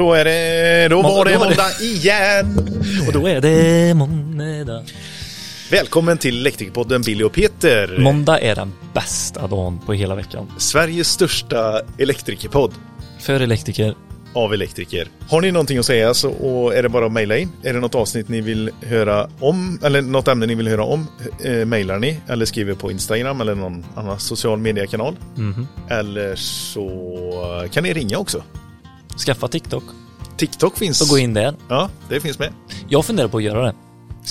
Då är det, då var det måndag igen. Och då är det måndag. Välkommen till Elektrikerpodden Billy och Peter. Måndag är den bästa dagen på hela veckan. Sveriges största elektrikerpodd För elektriker. av elektriker. Har ni någonting att säga så och är det bara att mejla in. Är det något avsnitt ni vill höra om eller något ämne ni vill höra om eh, mejlar ni eller skriver på Instagram eller någon annan social mediekanal. Mhm. Eller så kan ni ringa också. Skaffa TikTok TikTok finns. och gå in där. Ja, det finns med. Jag funderar på att göra det.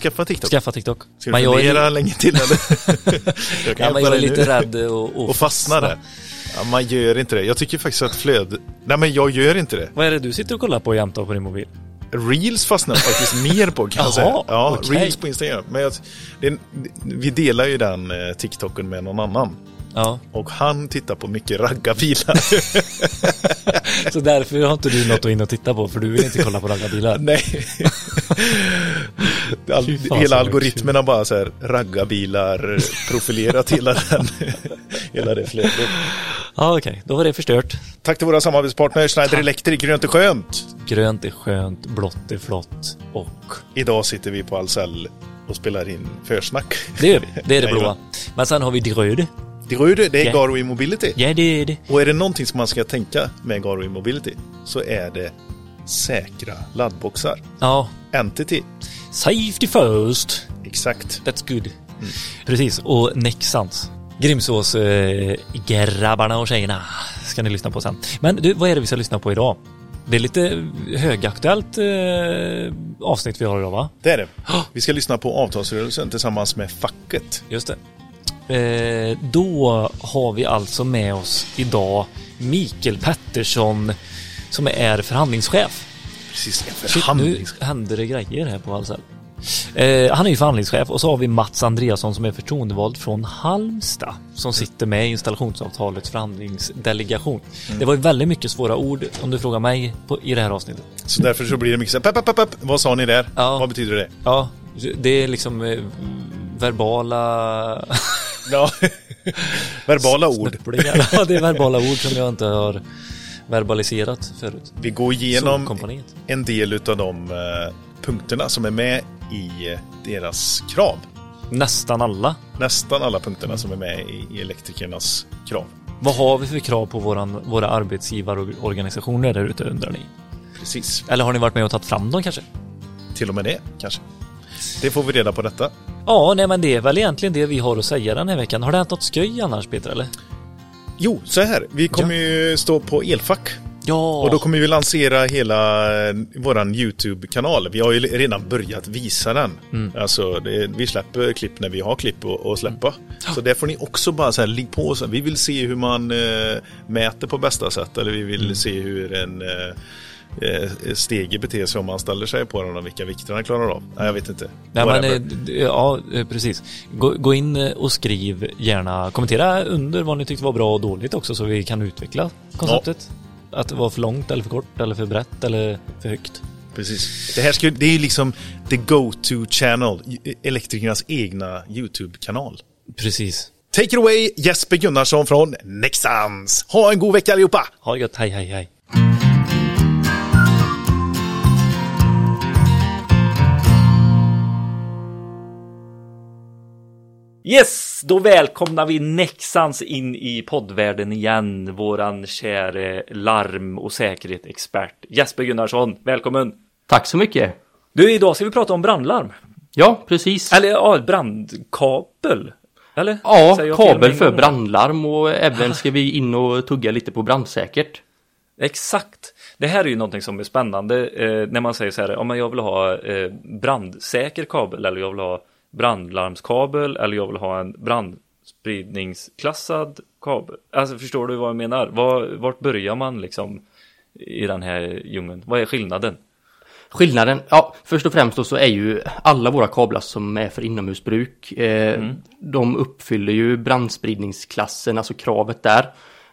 Skaffa TikTok. Skaffa TikTok. Ska du Men jag fundera är, länge till eller? jag ja, men hjälpa jag är lite nu. rädd och, Och fastna där. Ja, man gör inte det. Jag tycker faktiskt att flöd... Nej men jag gör inte det. Vad är det du sitter och kollar på jämt på din mobil? Reels fastnar jag faktiskt mer på kan jag säga. Ja, okej. Reels på Instagram. Men jag, det, vi delar ju den eh, TikToken med någon annan. Ja, Och han tittar på mycket raggarbilar. så därför har inte du något att in och titta på för du vill inte kolla på raggarbilar. Nej. All, hela har bara så här raggarbilar profilerat hela den. hela det flödet. Ja, okej, då var det förstört. Tack till våra samarbetspartners Schneider Electric, grönt är skönt. Grönt är skönt, blått är flott och Idag sitter vi på Ahlsell och spelar in försnack. det gör vi. Det är det blåa. Men sen har vi det röda. Det röda, det är Ja. Garo Mobility. Ja, det är det. Och är det någonting som man ska tänka med Garo Mobility så är det säkra laddboxar. Ja, Entity, safety first. exakt. That's good. Precis, och Nexans. Grimsås eh, grabbarna och tjejerna ska ni lyssna på sen. Men du, vad är det vi ska lyssna på idag? Det är lite högaktuellt eh, avsnitt vi har idag va? Det är det. Vi ska lyssna på avtalsrörelsen tillsammans med facket. Just det. Eh, då har vi alltså med oss idag Mikael Pettersson som är förhandlingschef. Precis, en Shit, nu händer det grejer här på Ahlsell. Eh, han är ju förhandlingschef och så har vi Mats Andreasson som är förtroendevald från Halmstad som sitter med i installationsavtalets förhandlingsdelegation. Det var ju väldigt mycket svåra ord om du frågar mig på, i det här avsnittet. Så därför så blir det mycket så här, pepp, pepp, pepp. Vad sa ni där? Ja. Vad betyder det? Ja, det är liksom eh, verbala Ja. Verbala ord. Ja, det är verbala ord som jag inte har verbaliserat förut. Vi går igenom en del av de eh, punkterna som är med i deras krav. Nästan alla. Nästan alla punkterna som är med i, i elektrikernas krav. Vad har vi för krav på våran, våra arbetsgivarorganisationer där ute undrar ni? Precis. Eller har ni varit med och tagit fram dem kanske? Till och med det, kanske. Det får vi reda på detta. Ja, nej men det är väl egentligen det vi har att säga den här veckan. Har det hänt något skoj annars Peter eller? Jo, så här. Vi kommer ju stå på Elfack. Ja, Och då kommer vi lansera hela eh, våran YouTube-kanal. Vi har ju redan börjat visa den. Mm. Alltså, det, vi släpper klipp när vi har klipp att släppa. Så där får ni också bara så här, ligg på. Här. Vi vill se hur man eh, mäter på bästa sätt. Eller vi vill Mm. se hur en eh, stege beter sig om man ställer sig på den och vilka vikter han klarar av. Nej, jag vet inte. nej, men, Whatever. eh, ja eh, precis. Gå, gå in eh, och skriv gärna, kommentera under vad ni tyckte var bra och dåligt också så vi kan utveckla konceptet. Att det var för långt eller för kort eller för brett eller för högt. Precis. Det här ska, det är liksom the go-to channel. Elektrikernas egna YouTube-kanal. Precis. Take it away Jesper Gunnarsson från Nexans. Ha en god vecka allihopa! Ha det gött, hej hej hej. Yes, då välkomnar vi Nexans in i poddvärlden igen. Våran käre larm och säkerhetsexpert Jesper Gunnarsson. Välkommen! Tack så mycket. Du, idag ska vi prata om brandlarm. Ja, precis. Eller ja, brandkabel. Eller? Ja, kabel för brandlarm och även ska vi in och tugga lite på brandsäkert. Exakt. Det här är ju någonting som är spännande eh, när man säger så här, men jag vill ha eh, brandsäker kabel eller jag vill ha brandlarmskabel eller jag vill ha en brandspridningsklassad kabel. Alltså förstår du vad jag menar? Var, vart börjar man liksom i den här djungeln? Vad är skillnaden? Skillnaden, ja, först och främst då så är ju alla våra kablar som är för inomhusbruk, eh, Mm. de uppfyller ju brandspridningsklassen, alltså kravet där.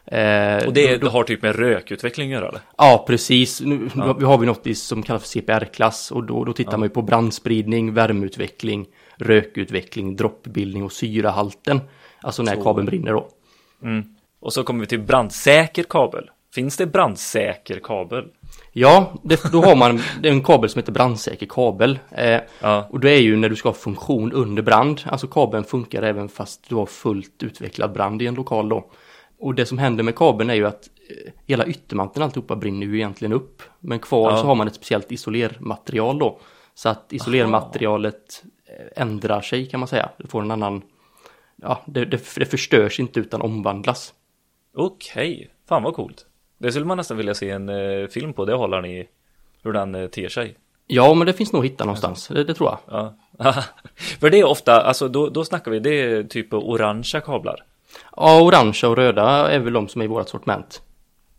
Eh, Och det då- har typ med rökutveckling att göra eller? Ja, precis. Nu då har vi något som kallas för CPR-klass och då, då tittar man ju på brandspridning, värmeutveckling, rökutveckling, droppbildning och syrahalten. Alltså när kabeln brinner då. Och så kommer vi till brandsäker kabel. Finns det brandsäker kabel? Ja, det, då har man det är en kabel som heter brandsäker kabel. Eh, Ja. Och det är ju när du ska ha funktion under brand. Alltså kabeln funkar även fast du har fullt utvecklad brand i en lokal då. Och det som händer med kabeln är ju att eh, hela yttermanteln alltihopa brinner ju egentligen upp. Men kvar Ja. så har man ett speciellt isolermaterial då. Så att isolermaterialet eh, ändrar sig kan man säga. Det får en annan, ja det, det, det förstörs inte utan omvandlas. Okej, fan vad coolt. Det skulle man nästan vilja se en eh, film på, det håller ni hur den eh, ter sig. Ja, men det finns nog att hitta någonstans, det, det tror jag. Ja. För det är ofta, alltså då, då snackar vi, det är typ orangea kablar. Ja, orangea och röda är väl de som är i vårt sortiment.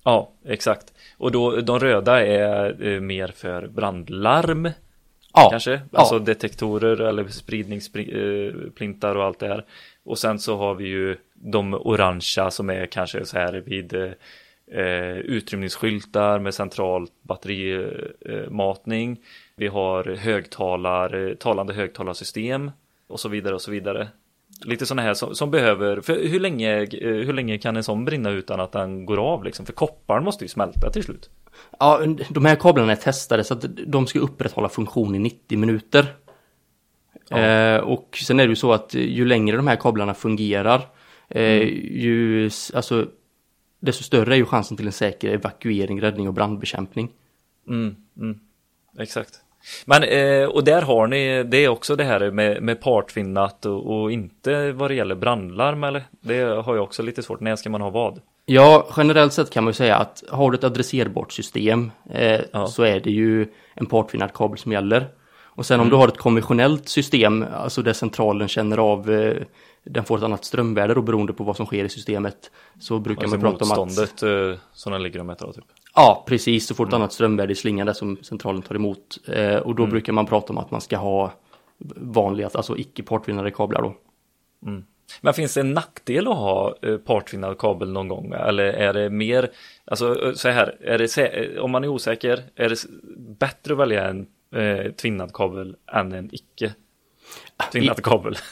Ja, exakt. Och då, de röda är eh, mer för brandlarm Ja, kanske. ja. Alltså detektorer eller spridningsplintar och allt det här. Och sen så har vi ju de orangea som är kanske så här vid eh, eh, utrymningsskyltar med central batterimatning. Vi har högtalar, eh, talande högtalarsystem och så vidare och så vidare. Lite sådana här som, som behöver, för hur länge, eh, hur länge kan en sån brinna utan att den går av liksom? För kopparn måste ju smälta till slut. Ja, de här kablarna är testade så att de ska upprätthålla funktion i 90 minuter. Eh, och sen är det ju så att ju längre de här kablarna fungerar, eh, ju, alltså, desto större är ju chansen till en säker evakuering, räddning och brandbekämpning. Mm, mm, exakt. Men, eh, och där har ni, det är också det här med, med partvinnat och, och inte vad det gäller brandlarm eller? Det har jag också lite svårt, när ska man ha vad? Ja, generellt sett kan man ju säga att har du ett adresserbart system eh, Ja. så är det ju en partvinnad kabel som gäller. Och sen om du har ett konventionellt system, alltså där centralen känner av, eh, den får ett annat strömvärde då beroende på vad som sker i systemet, så brukar Alltså man prata om att... motståndet eh, som den ligger och mäter av typ. Ja, precis, så du ett annat strömvärde i slingan där som centralen tar emot. Eh, och då brukar man prata om att man ska ha vanliga, alltså icke partvinnade kablar då. Men finns det en nackdel att ha eh, partvinnad kabel någon gång? Eller är det mer, alltså eh, så här, är det, eh, om man är osäker, är det bättre att välja en eh, tvinnad kabel än en icke tvinnad kabel?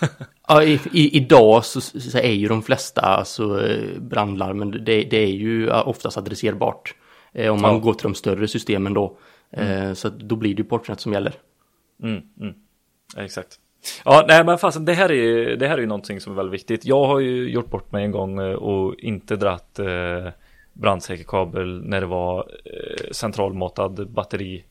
Ja, i, i, idag så, så är ju de flesta alltså, brandlarmen, det, det är ju oftast adresserbart. Eh, om man Ja. går till de större systemen då. Eh, så då blir det ju Portnet som gäller. Mm, mm. Exakt. Ja, nej men fasen, det här är ju, det här är ju någonting som är väldigt viktigt. Jag har ju gjort bort mig en gång eh, och inte dratt eh, brandsäker kabel när det var eh, centralmatad batteri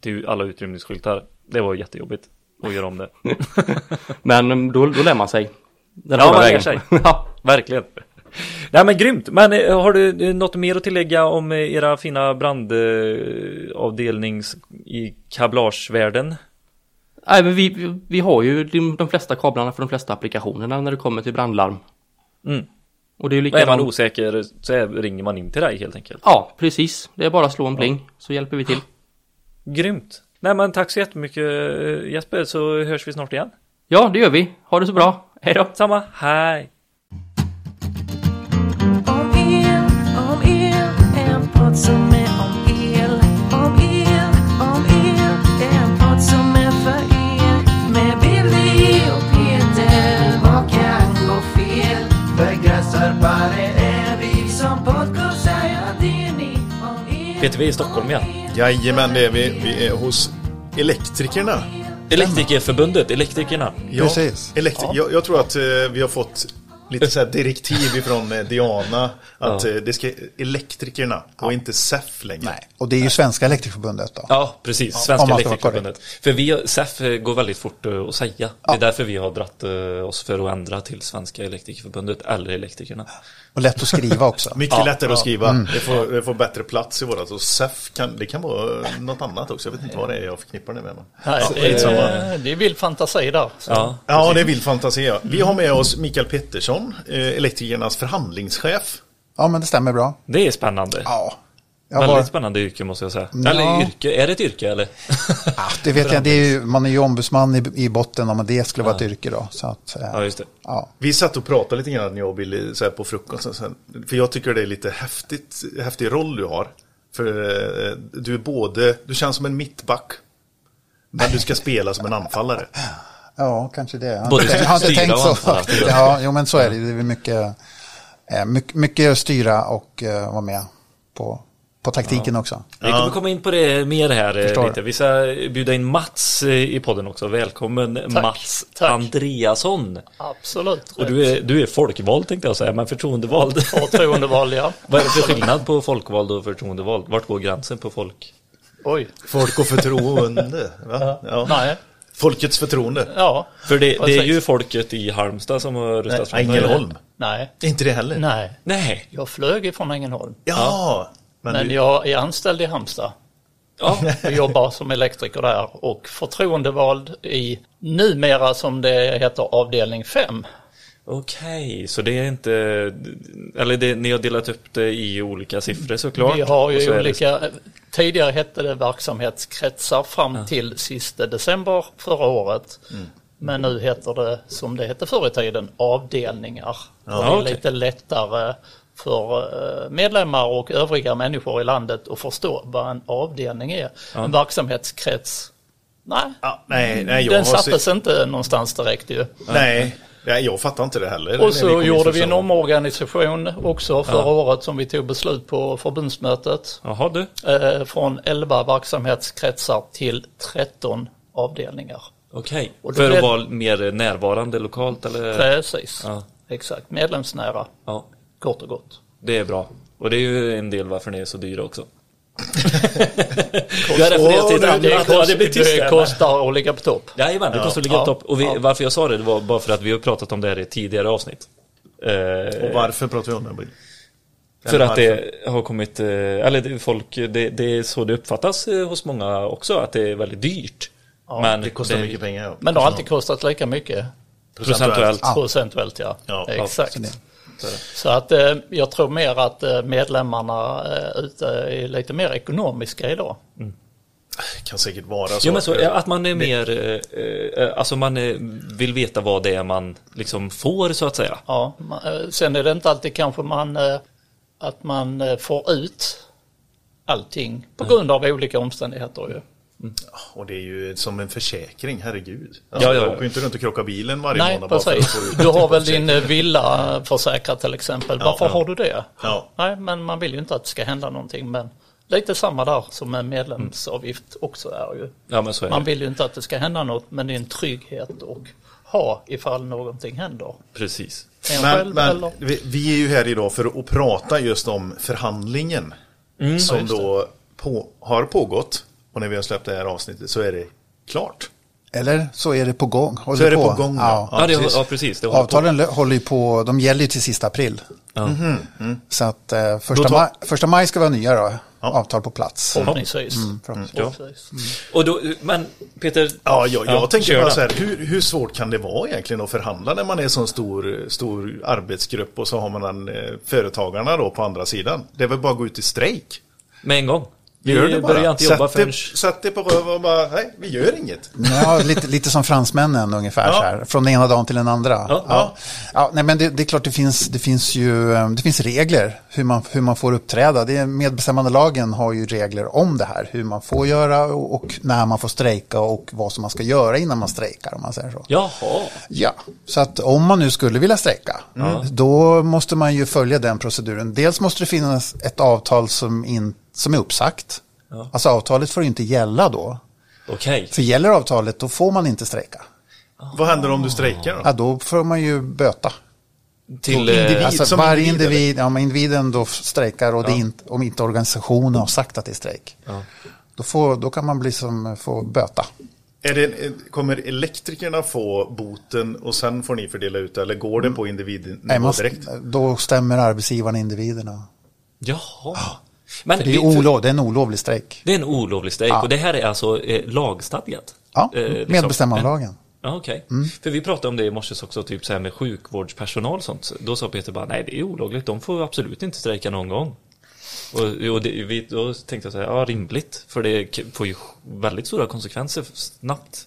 till alla utrymningsskyltar. Det var jättejobbigt att göra om det. Men mm, då, då lär man sig. Den Ja, man lär sig. ja. Verkligen. Nej men grymt. Men eh, har du eh, något mer att tillägga om eh, era fina brandavdelnings i kablagevärlden? Nej, men vi, vi- har ju de, flesta kablarna för de flesta applikationerna när det kommer till brandlarm. Mm. Och det är ju Och är man likadant. osäker så ringer man in till dig helt enkelt. Ja, precis. Det är bara att slå en pling så hjälper vi till. Grymt. Nej men tack så jättemycket Jesper så hörs vi snart igen. Ja, det gör vi. Ha det så bra. Hej då. Samma, hej! Podd som är om el. Om el, om el, en podd som är för er. Med Billy och Peter, vad kan gå fel? Begränsarbare är vi som podcastar, ja det är ni. Om el, Peter, vi är i Stockholm igen. Jajamän, det är vi. Vi är hos Elektrikerna. Elektrikerförbundet, Elektrikerna. Ja, Precis. Elektri- jag, jag tror att eh, vi har fått lite så här direktiv ifrån eh, Diana att Ja. eh, det ska elektrikerna och inte SEF längre. Nej, och det är ju Svenska Elektrikerförbundet då. Ja, precis. Svenska vara Elektrikerförbundet. För vi, SEF går väldigt fort eh, att säga. Det är därför vi har dratt oss för att ändra till Svenska Elektrikerförbundet eller Elektrikerna. Och lätt att skriva också. Mycket Ja, lättare ja. att skriva. Det, får, det får bättre plats i vårat. Och SEF kan, det kan vara något annat också. Jag vet inte vad det är jag förknippar det med. Men. Nej, Ja, det, är, det är vild fantasi där. Så. Ja, Ja, det är vild fantasi. Ja. Vi har med oss Mikael Pettersson, eh, Elektrikernas förhandlingschef. Ja, men det stämmer bra. det är spännande. Ja. Jag Väldigt var, spännande yrke måste jag säga. Ja. Eller yrke, är det ett yrke eller? ah, det vet jag, det är ju, man är ju ombudsman i, i botten om det skulle vara ett yrke då. Så att, Ja, just det. ja. Vi satt och pratade lite grann jag och Billy så här på frukosten. Så här, för jag tycker det är lite häftigt, häftig roll du har. För eh, du är både, du känns som en mittback. Men du ska spela som en anfallare. ja, kanske det. Jag har Både inte, jag har inte tänkt så. faktiskt. Ja, jo, men så är det. Det är mycket, eh, mycket, mycket styra och eh, vara med på på taktiken också. Vi kommer komma in på det mer här eh, Förstår. lite. Vi ska bjuda in Mats eh, i podden också. Välkommen Mats tack. Andreasson. Absolut. Och du är, du är folkvald tänkte jag säga, men förtroendevald. Förtroendevald, ja. Vad är det för skillnad på folkvald och förtroendevald? Vart går gränsen på folk? Oj. Folk och förtroende. Va? Ja. Nej. Folkets förtroende. Ja. För det, det är ju folket i Halmstad som har röstat fram Ängelholm. Nej. Det är inte det heller. Nej. Nej. Jag flög ifrån Ängelholm. Ja, men, Men du, jag är anställd i Halmstad. Ja. och jobbar som elektriker där och förtroendevald i numera som det heter avdelning 5. Okej, så det är inte... Eller det, ni har delat upp det i olika siffror såklart. Vi har ju är det- olika, tidigare hette det verksamhetskretsar fram till sista december förra året. Mm. Men nu heter det som det hette förr i tiden avdelningar. det är okej. lite lättare för eh, medlemmar och övriga människor i landet att förstå vad en avdelning är. En verksamhetskrets, nej, ja, nej, nej, den sattes se- inte någonstans direkt ju. Nej, nej, jag fattar inte det heller. Och så gjorde vi en så. omorganisation också förra året som vi tog beslut på förbundsmötet. Jaha du. eh, från 11 verksamhetskretsar till 13 avdelningar. Okej. Då För att vara mer närvarande lokalt eller? Precis, Ja. exakt. Medlemsnära, Ja, kort och gott. det är bra. Och det är ju en del varför ni är så dyra också. Jag refererar till ett det, annat. det, Ja, kost, det blir tyst det kostar att ligga på topp. Jajamän, det kostar att ligga Ja. på topp. Och vi, Ja. varför jag sa det, det var bara för att vi har pratat om det här i tidigare avsnitt. Eh, Och varför pratar vi om det? För att varför? det har kommit, eh, eller det, folk, det, det är så det uppfattas eh, hos många också, att det är väldigt dyrt. Men Det kostar mycket pengar. Ja. Men det har alltid kostat lika mycket. procentuellt. Procentuellt ja. Ja, exakt. Så att eh, jag tror mer att eh, medlemmarna eh, ute är lite mer ekonomiska idag. kan säkert vara så. Jo men så, att man är mer, alltså man vill veta vad det är man liksom får så att säga. Ja, sen är det inte alltid kanske man att man får ut allting på grund av olika omständigheter ju. Och det är ju som en försäkring, herregud. Ja, Alltså, ja, Jag ja. åker ju inte runt och krockar bilen varje Nej, månad bara för att Du har väl försäkring. din eh, villa försäkrad till exempel. Varför ja. har du det? Ja. Nej, men man vill ju inte att det ska hända någonting. Men lite samma där som en medlemsavgift också är ju. Ja men så är Man vill ju inte att det ska hända något, men det är en trygghet att ha ifall någonting händer. Precis. En Men, men vi är ju här idag för att prata just om förhandlingen. Mm. som då på, har pågått. Och när vi har släppt det här avsnittet så är det klart. Eller så är det på gång. Håller Så är det på gång, ja. Ja. Ja, det, precis. ja precis. Det på. Avtalen lö- håller ju på, de gäller ju till sista april. Så att eh, första, tar- maj, första maj ska vi ha nya då, avtal på plats. Förhoppningsvis. Mm. Förhoppningsvis. Och då, men Peter. Ja, jag, jag tänker bara så här, hur, hur svårt kan det vara egentligen att förhandla när man är en sån stor, stor arbetsgrupp och så har man en, eh, företagarna då på andra sidan. Det är väl bara att gå ut i strejk. Med en gång. Vi Gör det bara. börjar inte jobba sätt, det, sätt det på röv och bara, nej, vi gör inget. Ja, lite, lite som fransmännen ungefär, Ja. så här, från den ena dagen till den andra. Ja. Ja. Ja, nej, men det, det är klart det finns, det finns ju eh, det finns regler hur man, hur man får uppträda. Det medbestämmandelagen har ju regler om det här, hur man får göra och, och när man får strejka och vad som man ska göra innan man strejkar om man säger så. Jaha. Ja, så att om man nu skulle vilja strejka, då måste man ju följa den proceduren. Dels måste det finnas ett avtal som, in, som är uppsagt. Alltså avtalet får inte gälla då. Okej. För gäller avtalet, då får man inte strejka. Vad händer om du strejkar då? Ja, då får man ju böta. Till... individ. eh, Alltså som varje individ, individ, ja, men individen då strejkar och det är inte, om inte organisationen har sagt att det är strejk. Då, får, då kan man bli som, få böta. Är det, kommer elektrikerna få boten och sen får ni fördela ut det? Eller går det på Nej, individnivå man, direkt? då stämmer arbetsgivaren individerna. Jaha. Men Det är, olov, det är en olovlig strejk. det är en olovlig strejk Ja. och det här är alltså eh, lagstadgat? Ja, Eh, liksom. medbestämmandelagen. Ja, okej. Mm. För vi pratade om det i morse också, typ så här med sjukvårdspersonal och sånt. Då sa Peter bara, nej det är olagligt, de får absolut inte strejka någon gång. Och, och det, vi, då tänkte jag så här, ja rimligt, för det får ju väldigt stora konsekvenser snabbt.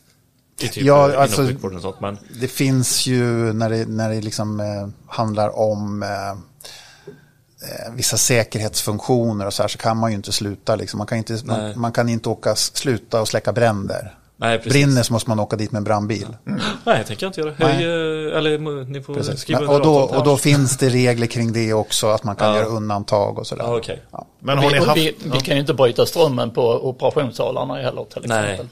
Typ Ja, inom alltså- sånt, men Det finns ju när det, när det liksom eh, handlar om eh, eh, vissa säkerhetsfunktioner och så här så kan man ju inte sluta. Liksom. Man, kan inte, Nej. man, man kan inte åka, sluta och släcka bränder. Nej, precis. Brinner så måste man åka dit med en brandbil. Nej, det tänker jag inte göra. Höj, eh, eller ni får Precis. skriva Men, och, då, och då finns det regler kring det också, att man kan Ja. göra undantag och sådär. Ja, okej. Ja. Men har ni vi, haft... vi, vi kan ju inte bryta strömmen på operationssalarna heller till Nej. exempel.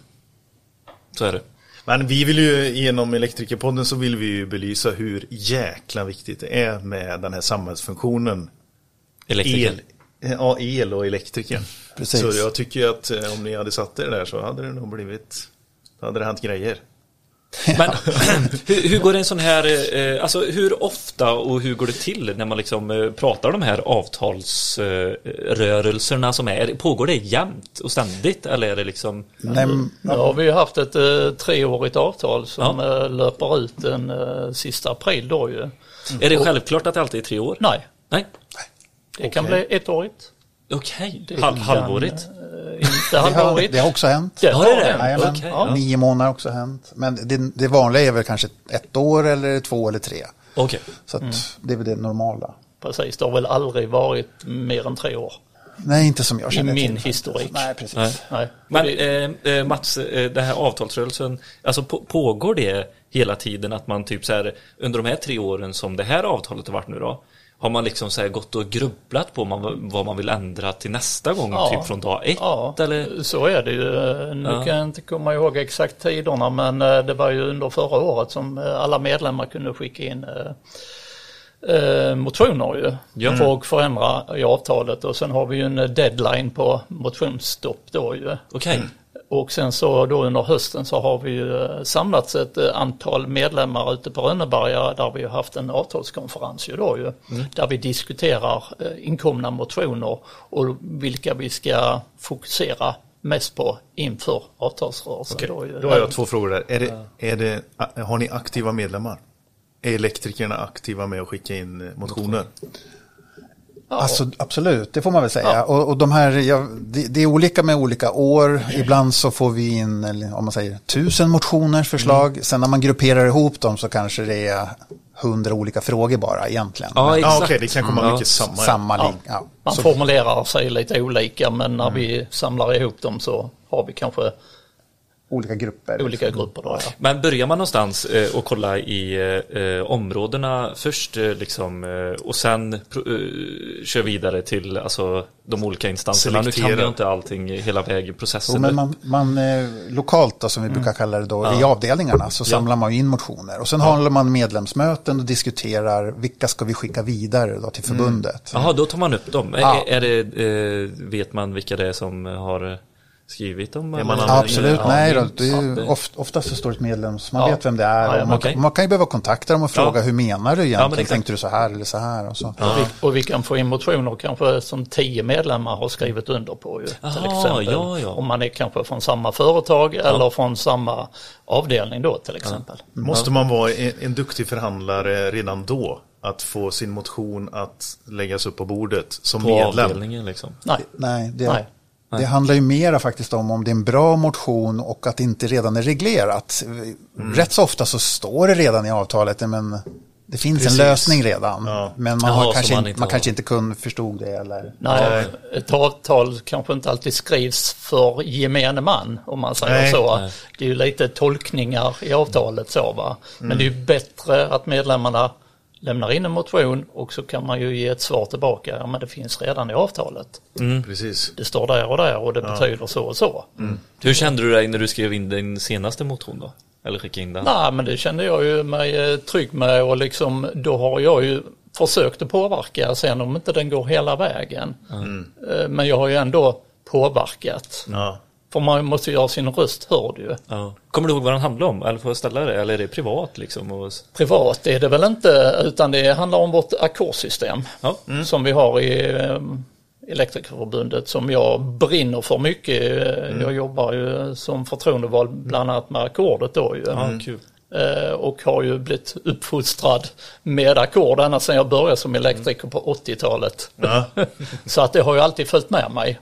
Så är det. Men vi vill ju genom Elektrikerpodden så vill vi ju belysa hur jäkla viktigt det är med den här samhällsfunktionen. Elektriker. El, ja, el och elektriker. Precis. Så jag tycker att eh, om ni hade satt er där så hade det nog blivit, då hade det hänt grejer. Men hur, hur går en sån här, eh, alltså hur ofta och hur går det till när man liksom eh, pratar de här avtalsrörelserna som är? Pågår det jämt och ständigt eller är det liksom? Nej, har vi ju haft ett treårigt avtal som eh, löper ut den sista april då ju. Är det självklart att det alltid är tre år? Nej, Nej. Det kan bli ettårigt. Okej, Det Hal kan, halvårigt? eh, inte det, har, halvårigt. det har också hänt. Det Har det det? Jajamän. Ja. ja. Nio månader har också hänt. Men det, det vanliga är väl kanske ett år eller två eller tre. Okej. Så Mm. det är väl det normala. Precis, det har väl aldrig varit mer än tre år Nej, inte som jag i känner min till. historik. Nej, precis. Nej. Nej. Men Det- eh, eh, Mats, eh, den här avtalsrörelsen, alltså på, pågår det hela tiden att man typ så här under de här tre åren som det här avtalet har varit nu då, har man liksom så gått och grubblat på man, vad man vill ändra till nästa gång, Ja. typ från dag ett? Ja, Eller? så är det ju. Nu Ja. kan jag inte komma ihåg exakt tiderna men eh, det var ju under förra året som eh, alla medlemmar kunde skicka in eh, motioner ju Ja. för att förändra i avtalet och sen har vi ju en deadline på motionsstopp då ju. Okej. Och sen så då under hösten så har vi ju eh, samlats ett eh, antal medlemmar ute på Rönneberga där vi har haft en avtalskonferens ju då ju. Där vi diskuterar eh, inkomna motioner och vilka vi ska fokusera mest på inför avtalsrörelsen. Okej, Då, ju. Då har jag två frågor där. Är det, är det, har ni aktiva medlemmar? Är elektrikerna aktiva med att skicka in eh, motioner? Alltså, absolut, det får man väl säga. Och, och de här, ja, det, det är olika med olika år. Ibland så får vi in, om man säger, tusen motioners förslag. Mm. Sen när man grupperar ihop dem så kanske det är hundra olika frågor bara egentligen. Ja, Men Ja, exakt. okej, det kan komma Ja. mycket samma. ja. samma Ja. Ja. Man Så- formulerar sig lite olika men när vi samlar ihop dem så har vi kanske olika grupper. olika grupper då. Ja. Men börjar man någonstans eh, och kolla i eh, eh, områdena först eh, liksom eh, och sen eh, kör vidare till alltså, de olika instanserna. Nu kan Selektera. jag inte allting hela vägen processen. Jo, men man, man, eh, lokalt då, som vi Mm. brukar kalla det då, i avdelningarna så samlar man in motioner. Och sen håller man medlemsmöten och diskuterar vilka ska vi skicka vidare då till förbundet. Jaha, då tar man upp dem. Ja. Är, är det, eh, vet man vilka det är som har skrivit man eller? Ja, absolut, nej då. Det är ju oft, oftast så står ett medlems, man Ja. vet vem det är. Ja, ja, man, okej. man kan ju behöva kontakta dem och fråga Ja. hur menar du egentligen? Tänkte du så här eller så här? Och så. Och, vi, och vi kan få in motioner kanske som tio medlemmar har skrivit under på ju. Till Aha, exempel. ja, ja. Om man är kanske från samma företag eller från samma avdelning då till exempel. Måste man vara en, en duktig förhandlare redan då? Att få sin motion att läggas upp på bordet som På medlem? avdelningen liksom. Nej, Nej, det, Nej. Det handlar ju mera faktiskt om om det är en bra motion och att det inte redan är reglerat. Mm. Rätt så ofta så står det redan i avtalet, men det finns Precis. en lösning redan. Ja. Men man, Jaha, kanske, man inte, man har- kanske inte kunde förstod det. Eller... Nej, ett avtal kanske inte alltid skrivs för gemene man om man säger Nej, så. nej. Det är ju lite tolkningar i avtalet så va. Men Mm. det är ju bättre att medlemmarna lämnar in en motion och så kan man ju ge ett svar tillbaka. Ja men det finns redan i avtalet. Precis. Det står där och där och det betyder så och så. Hur kände du dig när du skrev in din senaste motion då? Eller skickade in den? Nej men det kände jag ju mig eh, trygg med och liksom då har jag ju försökt att påverka sen om inte den går hela vägen. Eh, Men jag har ju ändå påverkat. Ja. För man måste ju göra sin röst hörd ju. Ja. Kommer du ihåg vad den handlar om? Eller får jag ställa det? Eller är det privat liksom? Och... Privat är det väl inte utan det handlar om vårt ackordsystem Ja. som vi har i eh, Elektrikerförbundet som jag brinner för mycket. Eh, Jag jobbar ju som förtroendevald bland annat med ackordet då ju. Ja, kul. Eh, och har ju blivit uppfostrad med ackord ända sedan jag började som elektriker på 80-talet. Ja. Så att det har ju alltid följt med mig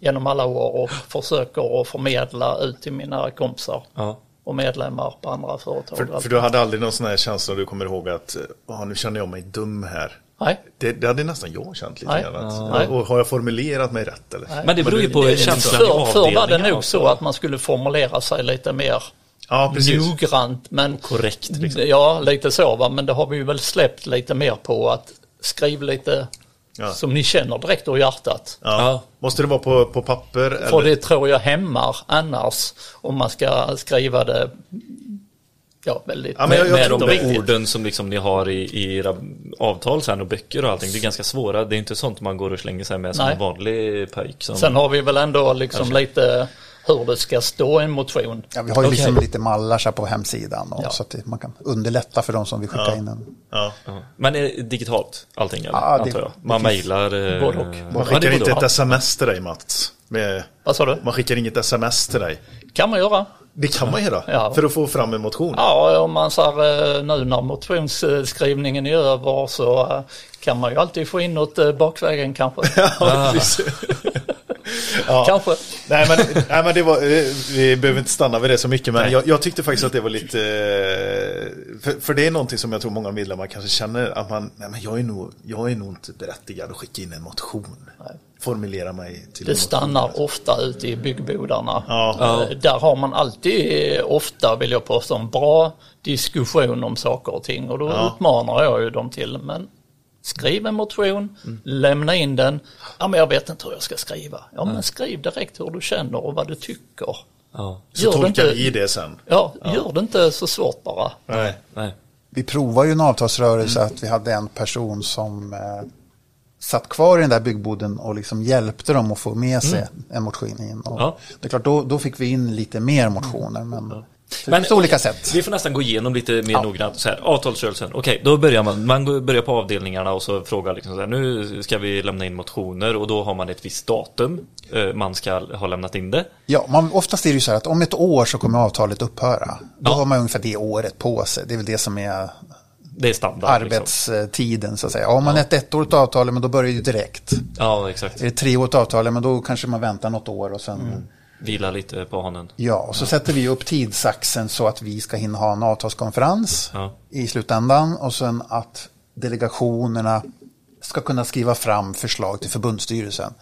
genom alla år och försöker att förmedla ut till mina kompisar Ja. och medlemmar på andra företag. För, för du hade aldrig någon sån här känsla du kommer ihåg att "Ah, nu känner jag mig dum här. Nej, Det, det hade nästan jag känt lite Nej. grann. Ja. Och har jag formulerat mig rätt eller? Men det beror ju på känslan i förr, förr var det avdelningen nog också. så att man skulle formulera sig lite mer Ja, precis. noggrant. Men Korrekt, liksom. Ja, lite så va. Men det har vi ju väl släppt lite mer på att skriv lite Ja. som ni känner direkt ur hjärtat. Ja. Ja. Måste det vara på, på papper? För eller? det tror jag hämmar annars om man ska skriva det ja, väldigt Ja, men jag- med, med de viktigt. orden som liksom ni har i, i era avtal sen och böcker och allting. Det är ganska svåra. Det är inte sånt man går och slänger sig med som Nej. en vanlig pojk. Som... Sen har vi väl ändå liksom lite hur det ska stå i en motion. Ja, vi har ju Okej. liksom lite mallar så här på hemsidan och Ja. så att man kan underlätta för de som vill skicka in en. Ja. Ja. Men är det digitalt allting eller? Ja, det- antar jag. Man mejlar. eh, Både och. Man ja, det skickar inte ett sms till dig Mats. Med, Vad sa du? man skickar inget sms till dig. Kan man göra. Det kan man göra. Ja. För att få fram en motion. Ja, om man säger nu när motionsskrivningen är över så eh, kan man ju alltid få in något eh, bakvägen kanske. Ja, precis. ja. Kanske. Nej men, nej, men det var, eh, vi behöver inte stanna vid det så mycket, men jag, jag tyckte faktiskt att det var lite, eh, för, för det är någonting som jag tror många medlemmar kanske känner, att man, nej men jag är nog, jag är nog inte berättigad att skicka in en motion. Formulera mig till Det stannar ofta ute i byggbodarna. Ja. Eh, Där har man alltid, ofta vill jag påstå, en bra diskussion om saker och ting. Och då Ja. uppmanar jag ju dem till, men skriv en motion, Mm. lämna in den. Ja, men jag vet inte hur jag ska skriva. Ja, men skriv direkt hur du känner och vad du tycker. Ja. Så tolkar inte- vi det sen. Ja, gör det inte så svårt bara. Nej. Nej. Vi provade ju en avtalsrörelse att vi hade en person som eh, satt kvar i den där byggboden och liksom hjälpte dem att få med sig en motion in. Och Ja. Det är klart, då, då fick vi in lite mer motioner. Men, så det Men finns olika sätt. Vi får nästan gå igenom lite mer noggrant. Så här, avtalsrörelsen, okej, då börjar man. Man börjar på avdelningarna och så frågar liksom så här, nu ska vi lämna in motioner och då har man ett visst datum eh, man ska ha lämnat in det. Ja, man, oftast är det ju så här att om ett år så kommer avtalet upphöra. Då Ja. har man ungefär det året på sig. Det är väl det som är Det är standard. Liksom. arbetstiden så att säga. Om man ett ettårigt avtal, men då börjar det direkt. Ja, exakt. Är det treårigt avtal, men då kanske man väntar något år och sen Vila lite på hanen. Ja, och så sätter vi upp tidsaxeln så att vi ska hinna ha en avtalskonferens Ja. i slutändan och sen att delegationerna ska kunna skriva fram förslag till förbundsstyrelsen.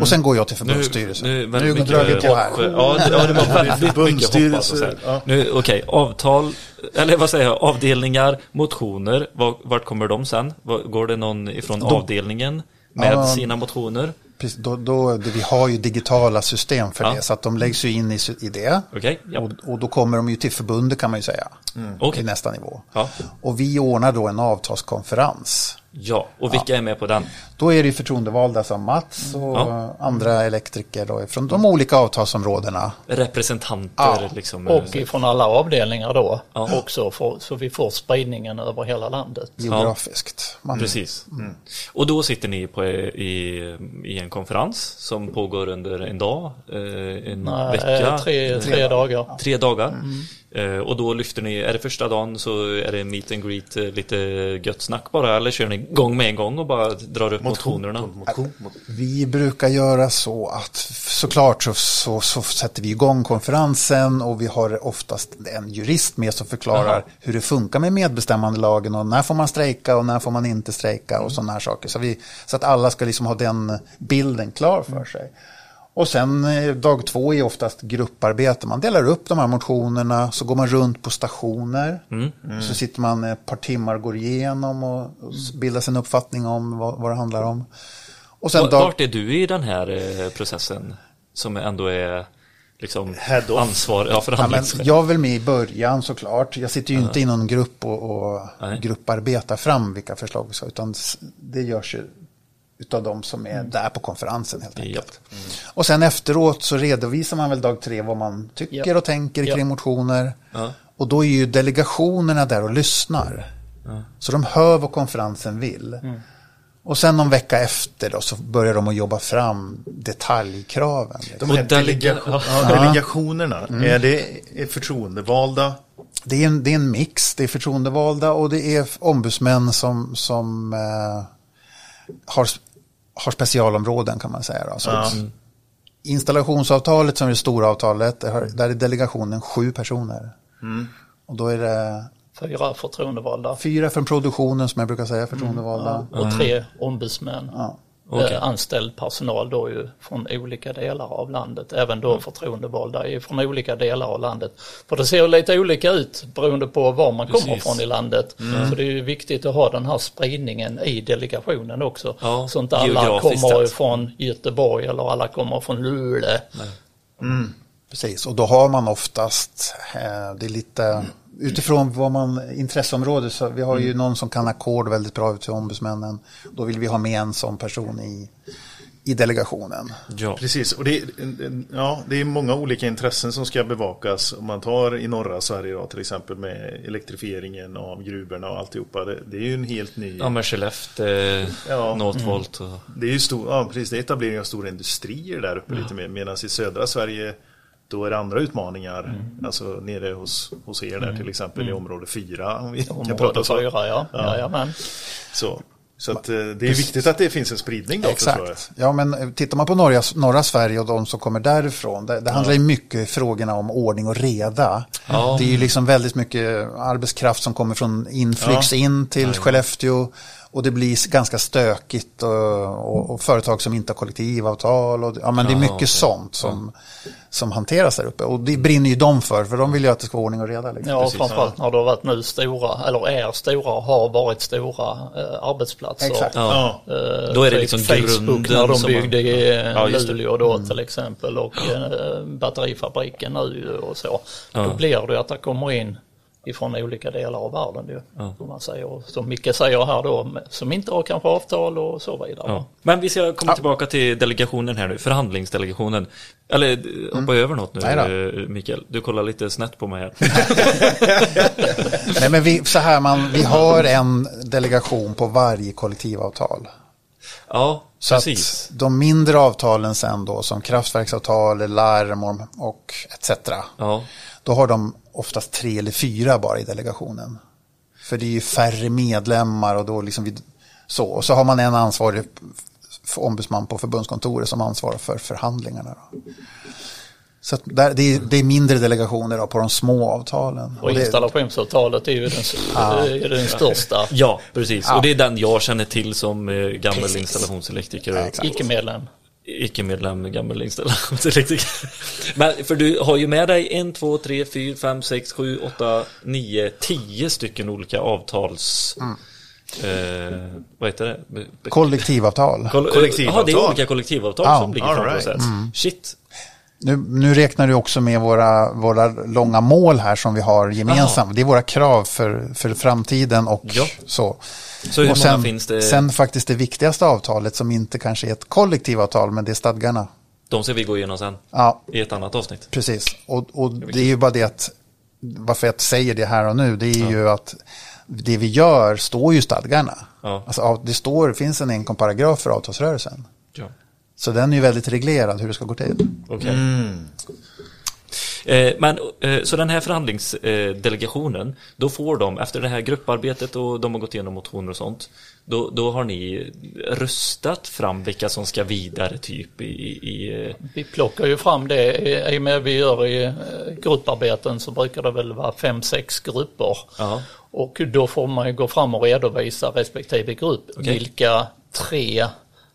Och sen går jag till förbundsstyrelsen. Nu, väldigt nu drar vi på här. Ja, ja, det var väldigt mycket hoppas. Och så här. Ja. Nu, okej, avtal, eller vad säger jag, avdelningar, motioner, var- vart kommer de sen? Går det någon ifrån avdelningen med Ja. sina motioner? Då, då, vi har ju digitala system för Ja. det, så att de läggs ju in i, i det. Okej, ja. Och, och då kommer de ju till förbundet kan man ju säga, Okej. i nästa nivå. Ja. Och vi ordnar då en avtalskonferens. Ja, och vilka är med på den? Då är det förtroendevalda som Mats och Ja. andra elektriker då, från de olika avtalsområdena. Representanter Ja, liksom. Och ifrån alla avdelningar då Ja. också för, så vi får spridningen över hela landet. geografiskt. Man, Precis. Och då sitter ni på, i, i en konferens som pågår under en dag, eh, en Nej, vecka, eh, tre, tre dagar. tre dagar. Eh, och då lyfter ni, är det första dagen så är det meet and greet, eh, lite gött snack bara, eller kör ni igång med en gång och bara drar upp motionerna? Motion, motion. Vi brukar göra så att såklart så, så, så sätter vi igång konferensen och vi har oftast en jurist med som förklarar Jaha. hur det funkar med medbestämmandelagen och när får man strejka och när får man inte strejka och sådana här saker. Så, vi, så att alla ska liksom ha den bilden klar för sig. Och sen eh, dag två är oftast grupparbete. Man delar upp de här motionerna, så går man runt på stationer. Så sitter man ett par timmar och går igenom och, bildar sig en uppfattning om vad, vad det handlar om. Och sen dag, Vart är du i den här eh, processen? Som ändå är liksom ansvar, ja Ja, jag är väl med i början såklart. Jag sitter ju inte i någon grupp och, och grupparbetar fram vilka förslag vi ska. Utan det görs ju utav de som är där på konferensen helt enkelt. Japp. Och sen efteråt så redovisar man väl dag tre vad man tycker Japp. och tänker kring Japp. motioner. Ja. Och då är ju delegationerna där och lyssnar. Så de hör vad konferensen vill. Och sen någon vecka efter då så börjar de att jobba fram delegakraven. De här delega- ja, delegationerna, är det är förtroendevalda? Det är, en, det är en mix. Det är förtroendevalda och det är ombudsmän som, som eh, har, har specialområden kan man säga. Då. Så Ja. Installationsavtalet som är det stora avtalet, där, är delegationen sju personer. Och då är det fyra förtroendevalda Fyra från produktionen som jag brukar säga, förtroendevalda. och tre ombudsmän. Ja. Eh, anställd personal då ju från olika delar av landet. Även då förtroendevalda är från olika delar av landet. För det ser lite olika ut beroende på var man kommer Precis. från i landet. Så det är ju viktigt att ha den här spridningen i delegationen också. Ja, så inte alla kommer från Göteborg eller alla kommer från Luleå. Precis, och då har man oftast, eh, det är lite utifrån vad man, intresseområde, så vi har ju någon som kan ackord väldigt bra ut till ombudsmännen. Då vill vi ha med en sån person i, i delegationen. Ja. Precis, och det ja, det är många olika intressen som ska bevakas. Om man tar i norra Sverige då, till exempel med elektrifieringen av gruvorna och alltihopa. Det, det är ju en helt ny... Ja, men Skellefteå, Ja. Northvolt och... Det är ju stor, ja, precis, det är etablering av stora industrier där uppe lite mer. Medan i södra Sverige då är det andra utmaningar. Alltså nere hos, hos er där till exempel i område 4. Om vi kan prata Område så. fyra, ja. Ja. Jajamän. Så, så att, eh, det är viktigt att det finns en spridning då. Exakt. Ja, men eh, tittar man på norra, norra Sverige och de som kommer därifrån, det, det handlar ju mycket frågorna om ordning och reda. Ja. Det är ju liksom väldigt mycket arbetskraft som kommer från inflygs Ja. in till Skellefteå och det blir ganska stökigt och, och, och företag som inte har kollektivavtal. Och, ja, men det är mycket sånt som, som hanteras där uppe och det brinner ju de för, för de vill ju att det ska vara ordning och reda. Liksom. Ja, Precis, framförallt när det har varit nu stora, eller är stora, har varit stora eh, arbetsplatser. Exakt. Ja. Eh, Då är det liksom Facebook när de byggde i Ja. Luleå då till exempel och eh, batterifabriken nu och så. Ja. Då blir det att det kommer in ifrån olika delar av världen ju. Som man säger, och som Micke säger här då, som inte har kanske avtal och så vidare. Ja. Men vi ska komma tillbaka till delegationen här nu, förhandlingsdelegationen. Eller hoppa över något nu, Nej då. eh, Mikael. Du kollar lite snett på mig här. Nej, men vi, så här, man, vi har en delegation på varje kollektivavtal. Ja, Så precis. att de mindre avtalen sen då som kraftverksavtal, larm och, och etc. Ja, Då har de oftast tre eller fyra bara i delegationen. För det är ju färre medlemmar och då liksom vi, så. Och så har man en ansvarig ombudsman på förbundskontoret som ansvarar för förhandlingarna. Då. Så att där, det, är, det är mindre delegationer då på de små avtalen. Och installationsavtalet är ju den, är den största ja precis. Ja. Och det är den jag känner till som eh, gammal installationselektriker. exakt. icke-medlem. Icke-medlem, gammal installationselektriker. Men för du har ju med dig en, två, tre, fyra, fem, sex, sju, åtta, nio, tio stycken olika avtals... Eh, vad heter det? Be- kollektivavtal. Koll- Kollektivavtal. Jaha, det är olika kollektivavtal Ja, som ligger framför right. oss. här. Shit. Nu, nu räknar du också med våra, våra långa mål här som vi har gemensamt. Det är våra krav för, för framtiden och Ja. så. Så hur och många sen, finns det? sen faktiskt det viktigaste avtalet som inte kanske är ett kollektivavtal men det är stadgarna. De ska vi gå igenom sen. Ja, I ett annat avsnitt. precis. Och, och det är ju bara det att varför jag säger det här och nu det är ju att det vi gör står ju i stadgarna. Ja. Alltså, det står, finns en enkom paragraf för avtalsrörelsen. Ja. Så den är ju väldigt reglerad hur det ska gå till. Okej. Eh, men, eh, så den här förhandlingsdelegationen, då får de, efter det här grupparbetet och de har gått igenom motioner och sånt, då, då har ni röstat fram vilka som ska vidare typ i... i eh, Vi plockar ju fram det i och med vi gör i eh, grupparbeten så brukar det väl vara fem, sex grupper. Ja. Och då får man ju gå fram och redovisa respektive grupp Okej. vilka tre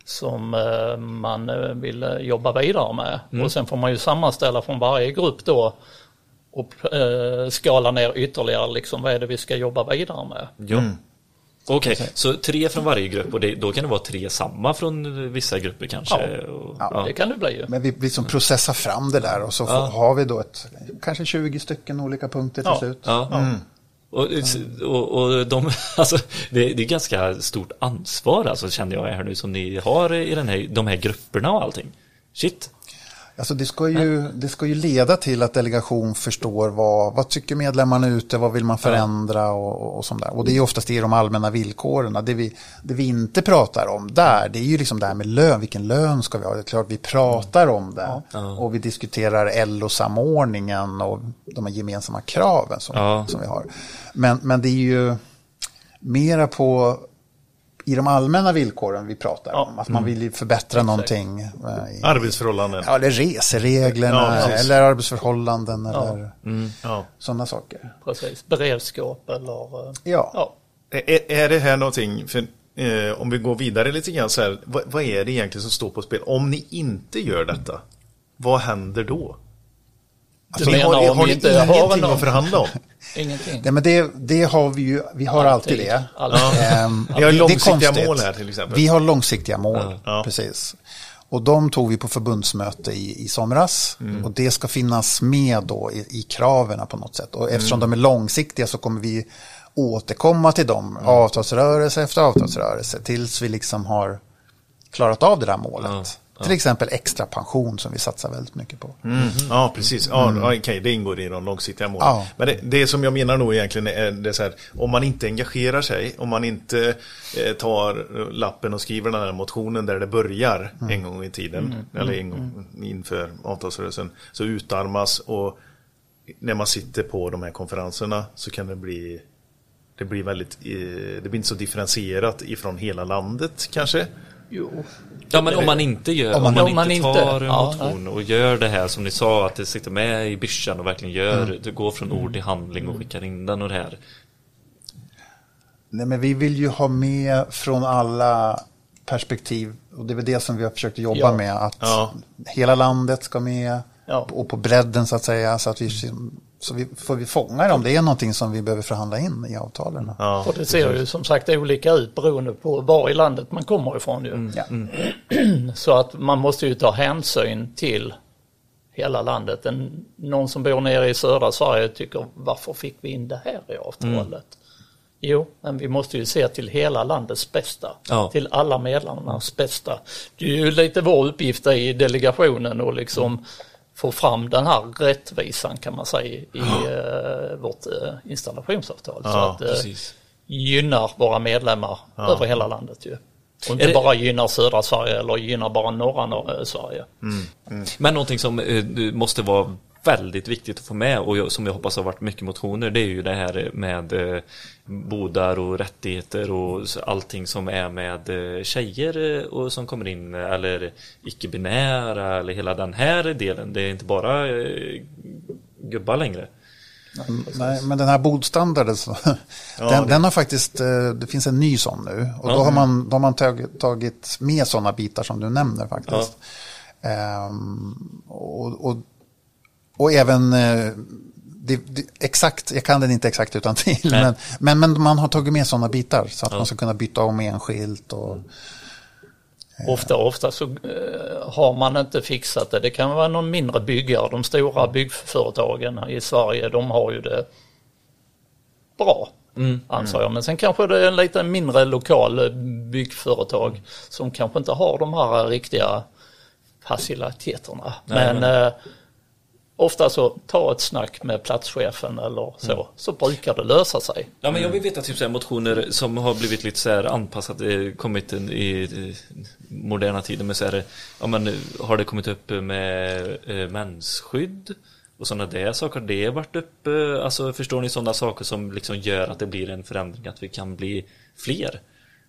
som eh, man eh, vill eh, jobba vidare med. Mm. Och sen får man ju sammanställa från varje grupp då och skala ner ytterligare liksom vad är det vi ska jobba vidare med. ja. Okej, så tre från varje grupp och det, då kan det vara tre samma från vissa grupper kanske? Ja. Ja. Det kan det bli ju. Men vi, vi som processar fram det där och så får, har vi då ett, kanske 20 stycken olika punkter till Ja. slut. Ja. Och, och, och de, alltså, det, det är ganska stort ansvar alltså, känner jag här nu som ni har i den här, de här grupperna och allting. Shit. Alltså det, ska ju, det ska ju leda till att delegation förstår vad, vad tycker medlemmarna ute, vad vill man förändra och, och, och sånt där. Och det är oftast i de allmänna villkoren. Det vi, det vi inte pratar om där, det är ju liksom det här med lön. Vilken lön ska vi ha? Det är klart vi pratar om det. Och vi diskuterar LO-samordningen och de här gemensamma kraven som, Ja. som vi har. Men, men det är ju mera på i de allmänna villkoren vi pratar Ja. om. Att man vill ju förbättra någonting. eh, I, Arbetsförhållanden. ja, eller resereglerna Ja, eller arbetsförhållanden eller Ja. sådana saker. Precis, beredskap eller... eh, Ja. Ja, Är, är det här någonting, för, eh, om vi går vidare lite grann så här, vad, vad är det egentligen som står på spel? Om ni inte gör detta, vad händer då? Ni menar har, har vi ni inte har ingenting någon- att förhandla om? ingenting. Nej, men det, det har vi ju, vi har alltid, det. Alltid. Ehm, Ni har det är långsiktiga mål här till exempel. Vi har långsiktiga mål, Ja. precis. Och de tog vi på förbundsmöte i, i somras. Mm. Och det ska finnas med då i, i kraven på något sätt. Och Mm. eftersom de är långsiktiga så kommer vi återkomma till dem Mm. avtalsrörelse efter avtalsrörelse tills vi liksom har klarat av det där målet. Till exempel extra pension som vi satsar väldigt mycket på. Mm. Ja, precis. Ja, ja, Okej, det ingår i de långsiktiga målen. Ja. Men det, det som jag menar nog egentligen är det så här, om man inte engagerar sig, om man inte eh, tar lappen och skriver den här motionen där det börjar en gång i tiden, eller en gång inför avtalsrörelsen, så utarmas och när man sitter på de här konferenserna så kan det bli det blir väldigt, eh, det blir inte så differentierat ifrån hela landet kanske. Jo. Ja men om man inte gör, Om man- om man inte inte- tar en ja, motion och gör det här som ni sa att det sitter med i byschan och verkligen gör, det går från ord till handling och skickar in den och det här. Nej, men vi vill ju ha med från alla perspektiv. Och det är väl det som vi har försökt jobba Ja. med. Att Ja. hela landet ska med. Ja. Och på bredden så att säga. Så att vi, så vi får vi fånga det om det är någonting som vi behöver förhandla in i avtalen. Ja, Och det ser ju som sagt olika ut beroende på var i landet man kommer ifrån ju. Ja. Så att man måste ju ta hänsyn till hela landet. En, någon som bor nere i södra Sverige tycker varför fick vi in det här i avtalet? Jo, men vi måste ju se till hela landets bästa. Ja. Till alla medlemmarnas bästa. Det är ju lite vår uppgift i delegationen och liksom få fram den här rättvisan kan man säga i eh, vårt eh, installationsavtal. så Ja, att, eh, Precis. gynnar våra medlemmar över hela landet ju. Och inte Är det- bara gynnar södra Sverige eller gynnar bara norra Sverige. Men någonting som eh, måste vara väldigt viktigt att få med och som jag hoppas har varit mycket motioner det är ju det här med eh, bodar och rättigheter och allting som är med eh, tjejer eh, och som kommer in eller icke-binära eller hela den här delen. Det är inte bara gubbar längre. Nej, men den här bodstandarden, så, den, den har faktiskt, det finns en ny sån nu. Och då har man, då har man tagit, med sådana bitar som du nämner faktiskt. Ehm, och, och, och även, eh, det, det, exakt, jag kan den inte exakt utan till, men, men, men man har tagit med sådana bitar så att man ska kunna byta om enskilt. Och, Ofta, ofta så eh, har man inte fixat det. Det kan vara någon mindre byggare. De stora byggföretagen i Sverige, de har ju det bra. Anser jag. Men sen kanske det är en lite mindre lokal eh, byggföretag som kanske inte har de här riktiga faciliteterna. Nej, men eh, ofta så ta ett snack med platschefen eller så, så brukar det lösa sig. Ja men jag vill veta typ så här motioner som har blivit lite så här anpassade, eh, kommit in i i moderna tider med så här, ja men eh, har det kommit upp med eh, mensskydd och sådana där saker, har det varit uppe, alltså förstår ni sådana saker som liksom gör att det blir en förändring, att vi kan bli fler?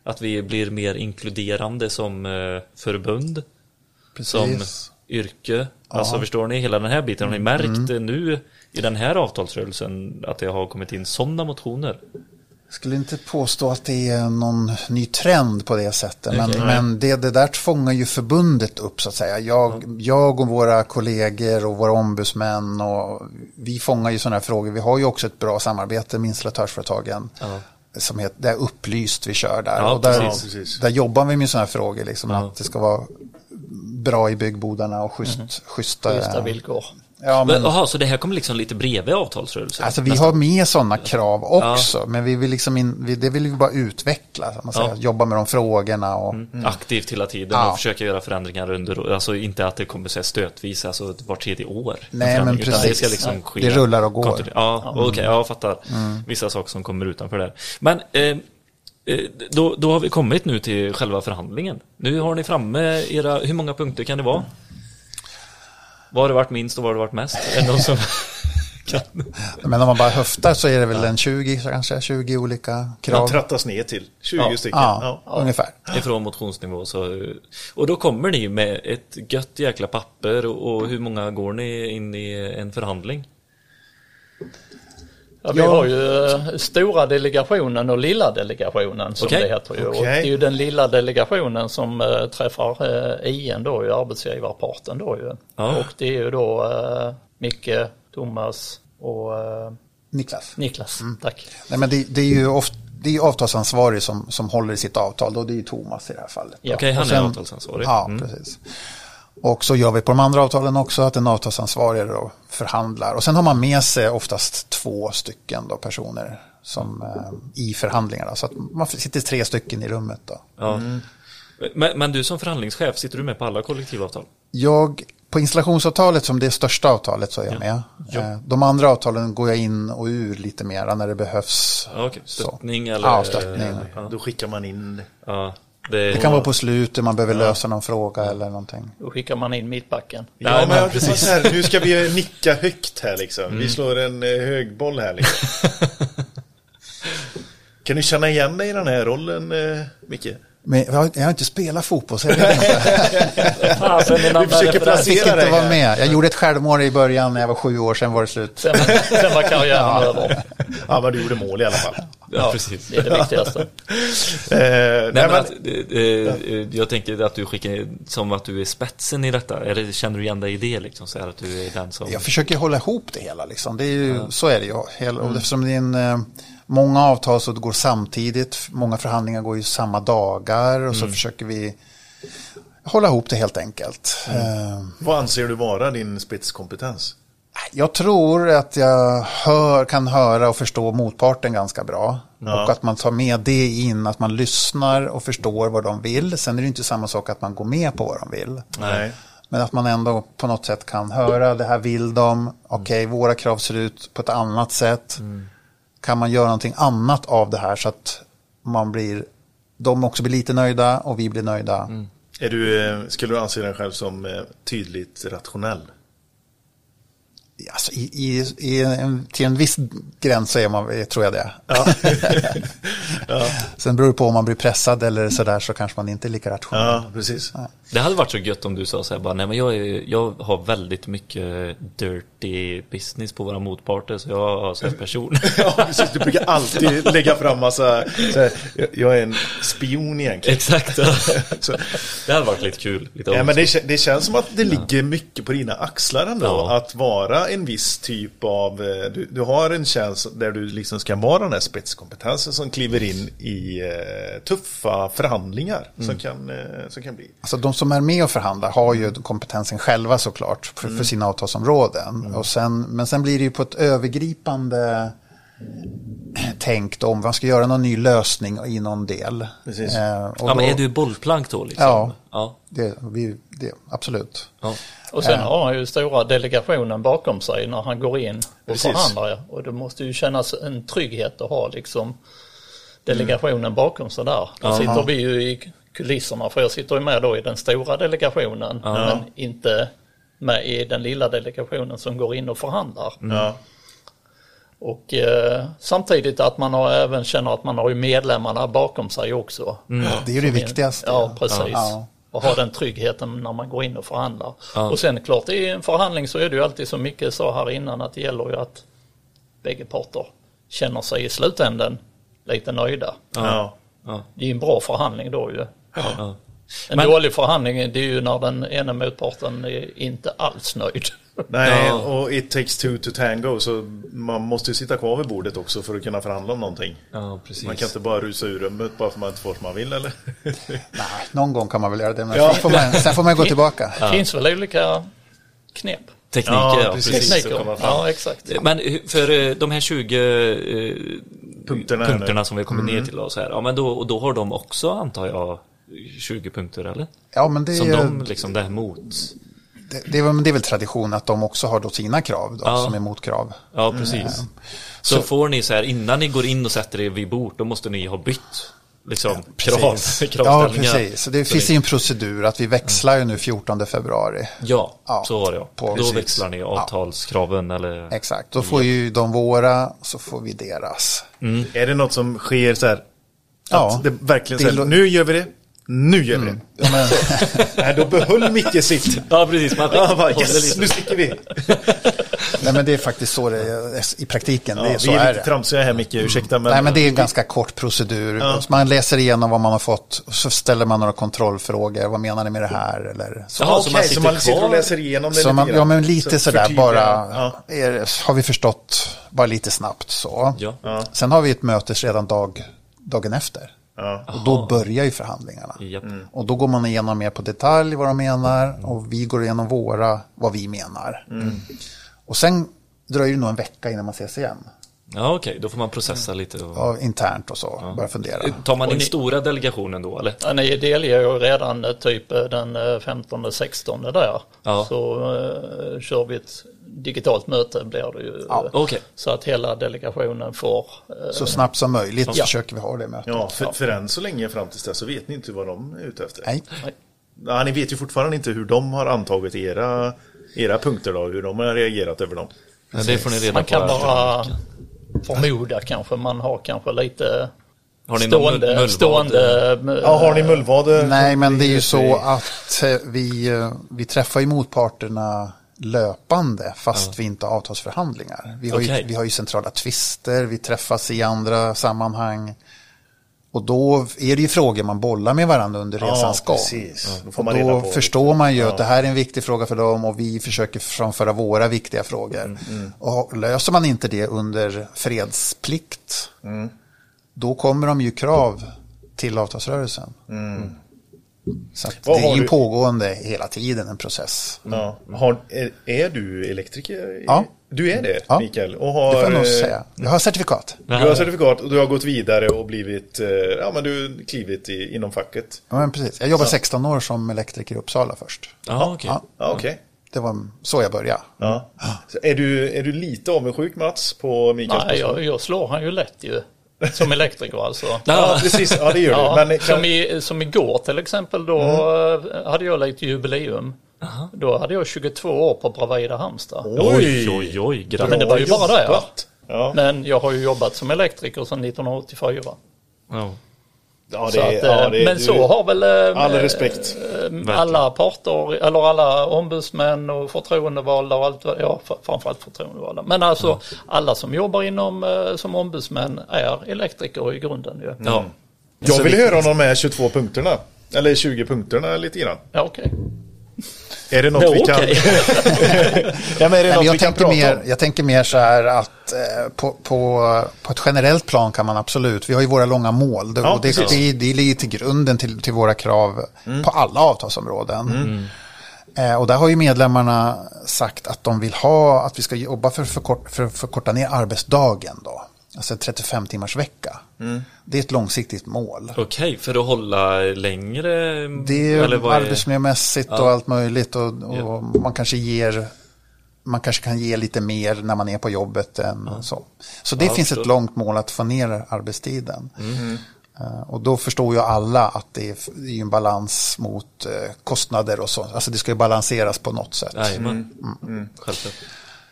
Att vi blir mer inkluderande som eh, förbund, som Yrke. Alltså förstår ni hela den här biten? Har ni märkt eh, nu i den här avtalsrörelsen att det har kommit in sådana motioner? Jag skulle inte påstå att det är någon ny trend på det sättet. Men, Okej. men det, det där fångar ju förbundet upp så att säga. Jag, jag och våra kollegor och våra ombudsmän och vi fångar ju sådana här frågor. Vi har ju också ett bra samarbete med installatörsföretagen. Som heter, det är upplyst vi kör där. Ja, och där, precis, precis. där jobbar vi med sådana här frågor. Liksom, Ja. Att det ska vara bra i byggbodarna och schysst, schyssta... Schyssta villkor. Ja, Men, men, aha, så det här kommer liksom lite bredvid avtalsrörelsen? Alltså vi har med sådana krav också, men vi vill liksom in, vi, det vill vi bara utveckla. Man säger, Ja. Jobba med de frågorna och Aktivt hela tiden Ja. och försöka göra förändringar under, alltså inte att det kommer så här stötvis, alltså var tredje år. Nej, men utan Det precis. ska liksom ske. Det rullar och går. Ja, okej, jag fattar. Vissa saker som kommer utanför där. Men eh, då, då har vi kommit nu till själva förhandlingen. Nu har ni framme era, hur många punkter kan det vara? Vad har det varit minst och vad har det varit mest? Är det någon som Men om man bara höftar så är det väl en 20 kanske, 20 olika krav. trattas ner till 20 Ja. stycken. Ja, Ja. ungefär. Ifrån motionsnivå så, och då kommer ni med ett gött jäkla papper och, och hur många går ni in i en förhandling? Ja, vi har ju eh, stora delegationen och lilla delegationen som Okej. det heter ju. Och Okej. det är ju den lilla delegationen som eh, träffar eh, IN då, ju, arbetsgivarparten då ju. Ja. Och det är ju då eh, Micke, Thomas och eh, Niklas. Niklas. Mm. Tack. Nej, men det, det är ju ofta, det är avtalsansvarig som, som håller i sitt avtal och det är ju Thomas i det här fallet. Ja. Okej, han Och sen- är avtalsansvarig. Ja, Mm. precis. Och så gör vi på de andra avtalen också att en avtalsansvarig då förhandlar. Och sen har man med sig oftast två stycken då personer som, eh, i förhandlingarna. Så att man sitter tre stycken i rummet. Då. Ja. Men, men du som förhandlingschef, sitter du med på alla kollektivavtal? Jag, på installationsavtalet som det största avtalet så är jag med. Eh, De andra avtalen går jag in och ur lite mera när det behövs. Ja, okej. Så. Stöttning eller? Ja, stöttning. Ja, Då skickar man in ja. Det, Det kan vara på slutet, man behöver lösa någon fråga eller någonting. Då skickar man in mittbacken. Ja, Nej, men precis. Här, nu ska vi nicka högt här liksom. Vi slår en eh, högboll här liksom. kan du känna igen dig i den här rollen, eh, Micke? Men jag har, jag inte spelat fotboll så jag vet inte. Fasen, försöker. Jag fick Placera dig inte vara här. med. Jag gjorde ett självmål i början när jag var sju år, sen var det slut. Sen, sen var karriären över. Ja, men du gjorde mål i alla fall. Ja, precis. Det är det viktigaste. Eh, Nej, men att, eh, eh, jag tänker att du skickar som att du är spetsen i detta. Eller känner du igen dig i det liksom? Så här att du är den som... Jag försöker hålla ihop det hela. Liksom. Det är ju, Så är det ju. Hela, och eftersom det är en, eh, många avtal så det går samtidigt. Många förhandlingar går ju samma dagar. Och så försöker vi hålla ihop det helt enkelt. Eh, vad anser du vara din spetskompetens? Jag tror att jag hör, kan höra och förstå motparten ganska bra. Ja. Och att man tar med det in, att man lyssnar och förstår vad de vill. Sen är det inte samma sak att man går med på vad de vill. Nej. Men att man ändå på något sätt kan höra, det här vill de, okej, våra krav ser ut på ett annat sätt. Kan man göra någonting annat av det här så att man blir, de också blir lite nöjda och vi blir nöjda. Är du, eh, skulle du anse dig själv som eh, tydligt rationell? Alltså, i, i, i en, till en viss gräns så är man, tror jag det. Ja. ja. Sen beror det på om man blir pressad eller sådär så kanske man inte är lika rationell. ja, precis. Det hade varit så gött om du sa så här bara, nej men jag, är, jag har väldigt mycket dirty business på våra motparter så jag har här person. Ja, precis. Du brukar alltid lägga fram massa... Så här, jag- är en spion egentligen. Exakt. ja. Så, Det hade varit lite kul. Lite ja, men det, det känns som att det ligger mycket på dina axlar ändå. Ja. Att vara en viss typ av... eh, Du, du har en tjänst där du liksom ska vara den här spetskompetensen som kliver in i eh, tuffa förhandlingar. Som, kan, eh, som kan bli. Alltså de som är med och förhandlar har ju kompetensen själva såklart för, för sina avtalsområden. Och sen, men sen blir det ju på ett övergripande tänk då, om man ska göra någon ny lösning i någon del. Eh, och Ja men då- är du bollplank då liksom? Ja. Ja. Det, vi, det, absolut. ja. Och sen har han ju stora delegationen bakom sig när han går in och Precis. förhandlar. Och det måste ju kännas en trygghet att ha liksom delegationen bakom sig där. Då Ja. sitter vi ju i kulisserna för jag sitter ju med då i den stora delegationen men inte med i den lilla delegationen som går in och förhandlar. Ja. Och eh, samtidigt att man har, även känner att man har ju medlemmarna bakom sig också. Det är ju det viktigaste. Ja, precis. Ja. Och ha den tryggheten när man går in och förhandlar. Ja. Och sen klart i en förhandling så är det ju alltid som Micke sa här innan att det gäller ju att bägge parter känner sig i slutänden lite nöjda. Ja. Ja. Det är en bra förhandling då ju. Ja. En Men- dålig förhandling det är ju när den ena motparten är inte alls nöjd. Nej, Ja. och it takes two to tango. Så man måste ju sitta kvar vid bordet också för att kunna förhandla om någonting. ja, precis. Man kan inte bara rusa ur rummet bara för att man inte får som man vill eller? Nej, någon gång kan man väl göra det, men Ja. sen, får man, sen får man gå tillbaka. Det finns väl olika knep. Tekniker, Ja, ja, precis. Tekniker. Ja, exakt. Men hur- för eh, de här 20 eh, Punkterna punkterna, som vi kommer ner till då, så här, ja men då, och då har de också antar jag 20 punkter eller? Ja, men det är, Som ju, de liksom där mot. det, det, är, väl- det är väl tradition att de också har då sina krav då, Ja. som är motkrav. Ja precis. Så, får ni så här innan ni går in och sätter er vid bord då måste ni ha bytt liksom Precis. krav, Ja, precis. Så det Så finns det- ju en procedur att vi växlar ju nu 14 februari. Ja, Ja, så var det ja. på- Då precis. växlar ni avtalskraven eller? Exakt, då får ju de våra, så får vi deras. Är det något som sker så här? Att Ja. det verkligen så Det här, nu gör vi det, nu gör vi det. Ja, men, Nej, då behöll Micke sitt. Ja, precis. Man Ja, bara, yes, lite. nu sticker vi. nej, men det är faktiskt så det är i praktiken. Ja, det är, vi så är är lite det. tramsiga här Micke, ursäkta. Men, Nej, men det är en ganska kort procedur. Ja. Så Man läser igenom vad man har fått och så ställer man några kontrollfrågor. Vad menar ni med det här? Eller så. Jaha, Jaha, så man så sitter man sitter och läser igenom det Så lite man, ja, men lite Så sådär bara, Ja. är, har vi förstått, bara lite snabbt så. Ja. Ja. Sen har vi ett möte redan dag, dagen efter. Ja. Och då börjar ju förhandlingarna. Japp. Och då går man igenom mer på detalj vad de menar och vi går igenom våra, vad vi menar. Och sen dröjer det nog en vecka innan man ses igen. Ja, okej. Då får man processa lite. Och... Ja, internt och så, börja fundera. Tar man in ni- stora delegationen då, eller? Ja, ni delger ju redan eh, typ eh, den 15-16 där. Ja. Så eh, kör vi ett digitalt möte blir det ju. Ja. eh, Okej. Så att hela delegationen får. eh, Så snabbt som möjligt Ja. försöker vi ha det mötet. Ja, för, för än så länge fram tills dess så vet ni inte vad de är ute efter. Nej. Ja, ni vet ju fortfarande inte hur de har antagit era, era punkter då, hur de har reagerat över dem. Ja, det får ni reda Man på. kan bara förmoda kanske. Man har kanske lite Har ni stående, mullvad? stående Ja, har ni mullvad? Nej, men det är ju så att eh, vi, eh, vi träffar ju motparterna löpande fast vi inte har avtalsförhandlingar. Vi har, Okej. ju, vi har ju centrala tvister, vi träffas i andra sammanhang. Och då är det ju frågor man bollar med varandra under Ja, resans gång. Då man då förstår man ju att det här är en viktig fråga för dem och vi försöker framföra våra viktiga frågor. Mm, Och löser man inte det under fredsplikt, Mm. då kommer de ju krav till avtalsrörelsen. Så det är ju du- pågående hela tiden en process. Ja. Har, är, är du elektriker? Ja. Du är det, Ja. Mikael? Och Det har, får jag nog eh, säga. Jag har certifikat. Du har certifikat och du har gått vidare och blivit, eh, ja men du klivit i, inom facket. Ja, men precis. Jag jobbade 16 år som elektriker i Uppsala först. Ja, okej. Ja, Ja, okej. det var så jag började. Ja. Så Är, du, är du lite avundsjuk Mats på Mikaels Nej, jag, jag slår han ju lätt ju. Som elektriker alltså. Ja, precis. Ja, det gör Ja. Men kan, som, i, som igår till exempel, då eh, hade jag lite jubileum. Då hade jag 22 år på Bravida Halmstad. Oj, oj, oj. Men det var ju bara det. Ja. Men jag har ju jobbat som elektriker sedan 1984. Ja. Ja, Så att, ja, eh, det, men du, så har väl eh, All respekt. eh, alla parter, eller alla ombudsmän och förtroendevalda och allt, ja framförallt förtroendevalda. Men alltså alla som jobbar inom som ombudsmän är elektriker i grunden ju. Ja. Jag vill vi- höra om de här 22 punkterna. Eller 20 punkterna lite grann. Ja, okej. Är det något Ja, vi kan... ja, men är det Nej, något men vi jag, kan tänker mer, om? jag tänker mer så här att eh, på, på, på ett generellt plan kan man absolut, vi har ju våra långa mål det, Ja, och det, precis. det, det ligger till grunden till, till våra krav på alla avtalsområden. Eh, och där har ju medlemmarna sagt att de vill ha, att vi ska jobba för att för, att förkorta ner arbetsdagen då. Alltså en 35 timmars vecka. Det är ett långsiktigt mål. Okej, för att hålla längre? Det är eller vad är- arbetsmiljömässigt och Ja. allt möjligt och, och man kanske ger man kanske kan ge lite mer när man är på jobbet än så. Så det Ja, finns ett långt mål att få ner arbetstiden. Eh, Och då förstår ju alla att det är, en balans mot eh, kostnader och så. Alltså det ska ju balanseras på något sätt. Mm. Självklart.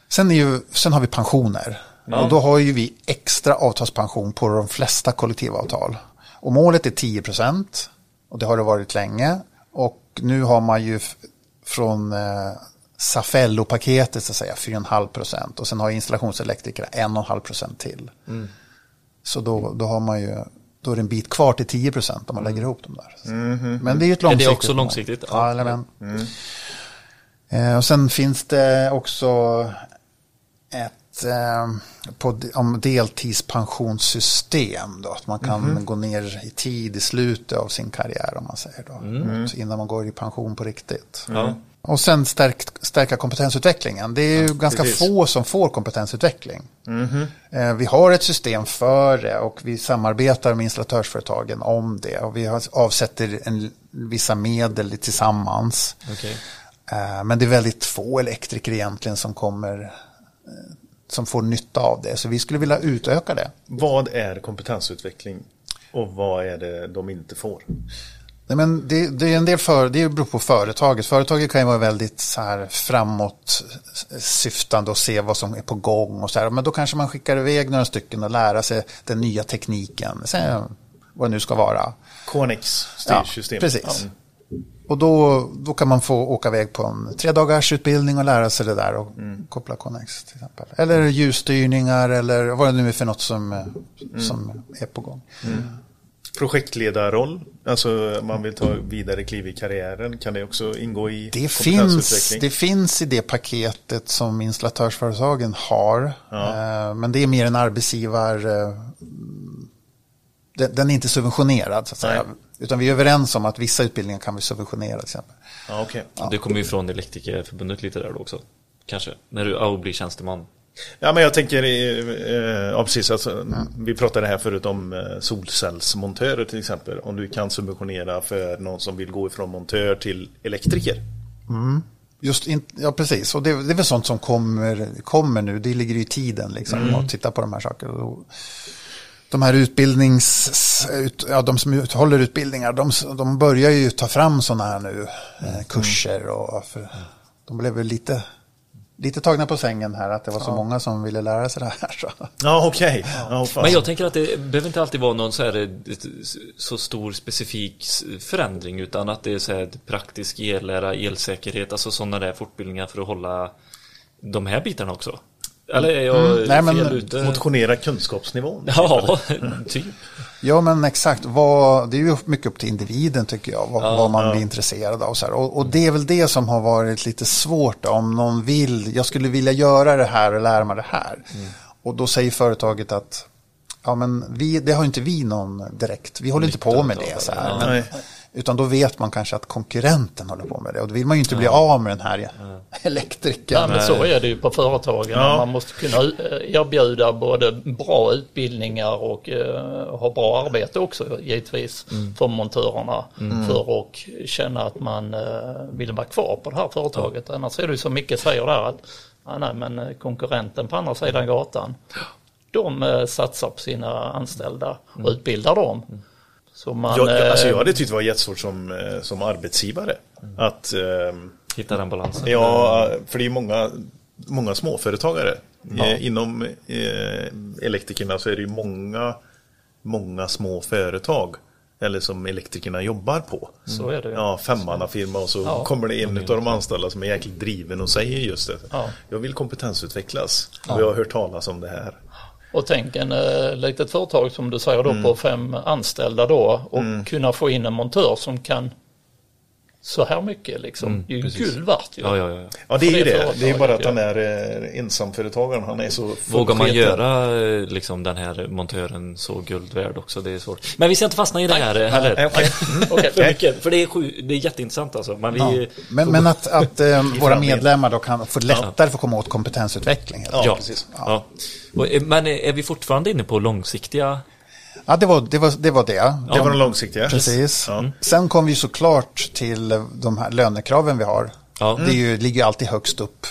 Sen, är ju, sen har vi pensioner. Och då har ju vi extra avtalspension på de flesta kollektivavtal. Och målet är 10 procent. Och det har det varit länge. Och nu har man ju från eh, Safello-paketet så att säga 4,5 procent. Och sen har installationselektriker 1,5 procent till. Så då, då har man ju då är det en bit kvar till 10 procent om man lägger ihop dem där. Men det är ju ett Är det långsiktigt också långsiktigt? Ja, jajamän. Eh, och sen finns det också ett på, om deltidspensionssystem. Då, att man kan gå ner i tid i slutet av sin karriär om man säger då. Så innan man går i pension på riktigt. Ja. Och sen stärk, stärka kompetensutvecklingen. Det är ju ganska precis. få som får kompetensutveckling. Eh, Vi har ett system för det och vi samarbetar med installatörsföretagen om det. Och vi avsätter en, vissa medel tillsammans. Okej. Eh, Men det är väldigt få elektriker egentligen som kommer eh, som får nytta av det. Så vi skulle vilja utöka det. Vad är kompetensutveckling? Och vad är det de inte får? Nej, men det, det är en del för, det beror på företaget. Företaget kan ju vara väldigt så här framåt syftande och se vad som är på gång och så här. Men då kanske man skickar iväg några stycken och lära sig den nya tekniken. Sen, vad det nu ska vara. Ja, styrsystem. precis. Och då, då kan man få åka iväg på en tre dagars utbildning och lära sig det där och koppla Connex till exempel. Eller ljusstyrningar eller vad det nu är för något som, eh, som är på gång. Projektledarroll, alltså man vill ta vidare kliv i karriären. Kan det också ingå i Det finns, det finns i det paketet som installatörsföretagen har. Eh, Men det är mer en arbetsgivar... eh, Den, den är inte subventionerad så att säga. Utan vi är överens om att vissa utbildningar kan vi subventionera till exempel. Ja, okej. Du kommer ju från Elektrikerförbundet lite där då också. Kanske. När du ja, blir tjänsteman. Ja, men jag tänker, eh, ja precis, alltså, vi pratade här förut om eh, solcellsmontörer till exempel. Om du kan subventionera för någon som vill gå ifrån montör till elektriker. Just in, ja, precis. Och det, det är väl sånt som kommer, kommer nu. Det ligger ju i tiden liksom. Att titta på de här sakerna. De här utbildnings... Ut, ja, de som ut, håller utbildningar, de, de börjar ju ta fram sådana här nu. Eh, kurser och... För, de blev väl lite, lite tagna på sängen här. Att det var så många som ville lära sig det här. Så. Ja, okej. Ja, fan. Men jag tänker att det behöver inte alltid vara någon så, här, så stor specifik förändring utan att det är så här praktisk ellära, elsäkerhet, alltså sådana där fortbildningar för att hålla de här bitarna också. Eller är jag Mm. Nej, men fel ute? Motionera kunskapsnivån. Ja, typ. Ja, men exakt. Vad, det är ju mycket upp till individen tycker jag. Vad, vad man blir intresserad av. Och, så här. Och, och det är väl det som har varit lite svårt. Om någon vill, jag skulle vilja göra det här och lära mig det här. Och då säger företaget att ja, men vi, det har inte vi någon direkt. Vi håller inte på med det. Så här. Men, Nej. Utan då vet man kanske att konkurrenten håller på med det. Och då vill man ju inte bli av med den här elektrikern. Ja, men så är det ju på företagen. Ja. Man måste kunna eh, erbjuda både bra utbildningar och eh, ha bra arbete också givetvis för montörerna. För att känna att man eh, vill vara kvar på det här företaget. Annars är det ju som Micke säger där att ja, nej, men konkurrenten på andra sidan gatan de satsar på sina anställda och utbildar dem. Så man, Jag, jag, alltså, jag eh, hade tyckt det var jättesvårt som, eh, som arbetsgivare. Att, ehm, Hitta den balansen. ja, för det är många, många småföretagare. Eh, inom eh, elektrikerna så är det ju många, många små företag. Eller som elektrikerna jobbar på. Så är det. Ja, femmannafirma och så Ja. kommer det en av de anställda som är jäkligt driven och säger just det. Ja. Jag vill kompetensutvecklas. Och jag har hört talas om det här. Och tänk en eh, litet företag som du säger då Mm. på fem anställda då och kunna få in en montör som kan så här mycket liksom. det är ju precis. guld värt ju. Ja, ja, ja. Ja, det är För ju det det. företaget, Det är bara att han är eh, ensamföretagaren. Han är så Vågar man göra eh, liksom den här montören så guld värd också? Det är svårt. Men vi ska inte fastna i det här eh, heller. Nej, okej. Okej. För mycket, för det är, sju, det är jätteintressant alltså. Men vi, Ja. Men, men att, att eh, våra medlemmar då kan få lättare få komma åt kompetensutveckling. Ja, ja, precis. Ja. Och, Men är är vi fortfarande inne på långsiktiga? Ja, det var det. Var, det, var det. Det var den långsiktiga. Precis. Ja. Sen kom vi såklart till de här lönekraven vi har. Ja. Det är ju, ligger ju alltid högst upp,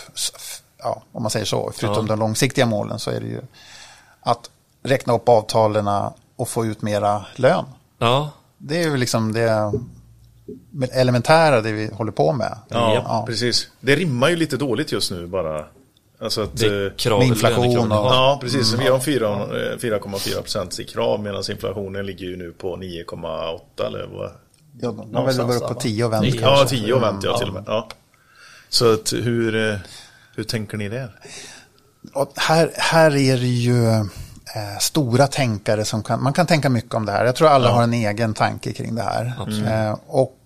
ja, om man säger så. Förutom Ja. de långsiktiga målen så är det ju att räkna upp avtalen och få ut mera lön. Ja, Det är ju liksom det elementära det vi håller på med. Ja, Ja. precis. Det rimmar ju lite dåligt just nu bara. Alltså att... det eh, krav, med inflation och-. Ja, precis. Vi har fyra- eh, 4,4 procent i krav medan inflationen ligger ju nu på 9,8 eller vad? Ja, de väl varit på va? 10 och vänt. Ja, kanske. 10 och vänt jag till och med. Ja. Så att hur, eh, hur tänker ni där? Och här, här är det ju eh, stora tänkare som kan, man kan tänka mycket om det här. Jag tror alla har en egen tanke kring det här. Eh, och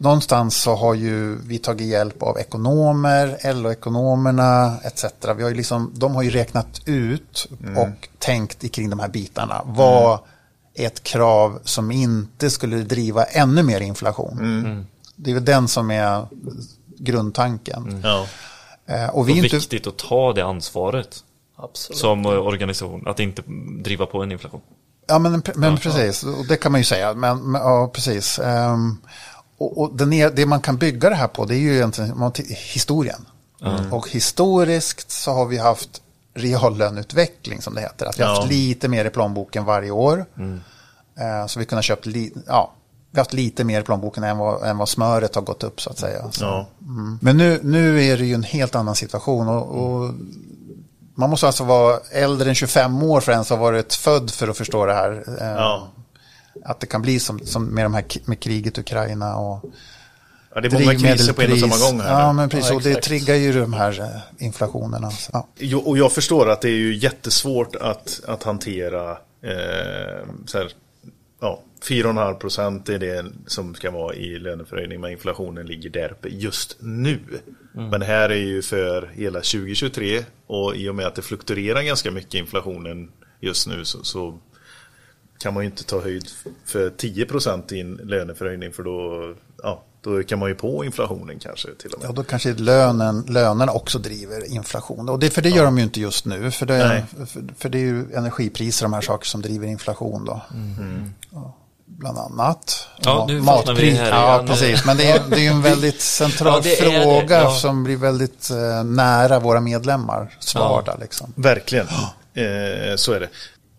någonstans så har ju vi tagit hjälp av ekonomer, LO-ekonomerna etc. Vi har ju liksom, de har ju räknat ut och tänkt kring de här bitarna. Vad är ett krav som inte skulle driva ännu mer inflation? Det är väl den som är grundtanken. Ja. Eh, och vi är inte... viktigt att ta det ansvaret Absolut. som organisation, att inte driva på en inflation. Ja, men, men precis. Och det kan man ju säga. Men, men ja, precis. Ehm, och och den är, det man kan bygga det här på, det är ju egentligen man, historien. Och historiskt så har vi haft reallöneutveckling, som det heter. Att vi har haft Ja. lite mer i plånboken varje år. Eh, så vi kunde ha köpt li- ja, vi har haft lite mer i plånboken än vad, än vad smöret har gått upp så att säga. Så, Ja. mm. Men nu, nu är det ju en helt annan situation. Och, och man måste alltså vara äldre än 25 år för ens ha varit född för att förstå det här. Eh, Ja. Att det kan bli som, som med, de här, med kriget i Ukraina och Ja, det är många kriser på en och samma gång här Ja, nu. men precis. Ja, och det triggar ju de här eh, inflationerna. Ja. Jo, och jag förstår att det är ju jättesvårt att, att hantera eh, så här, ja, 4,5 procent är det som ska vara i löneförhöjning men inflationen ligger där uppe just nu. Men det här är ju för hela 2023 och i och med att det fluktuerar ganska mycket inflationen just nu så, så kan man ju inte ta höjd för 10 procent i en löneförhöjning för då, ja, då kan man ju på inflationen kanske till och med. Ja, då kanske lönen, lönerna också driver inflation. Och det, för det gör de ju inte just nu. För det, för, för det är ju energipriser och de här saker som driver inflation då. Ja, bland annat. Ja, nu Ma- fastnar vi matpris- här Ja, igen. precis. Men det är, det är ju en väldigt central Ja, fråga ja. som blir väldigt eh, nära våra medlemmars vardag. Liksom. Verkligen, eh, så är det.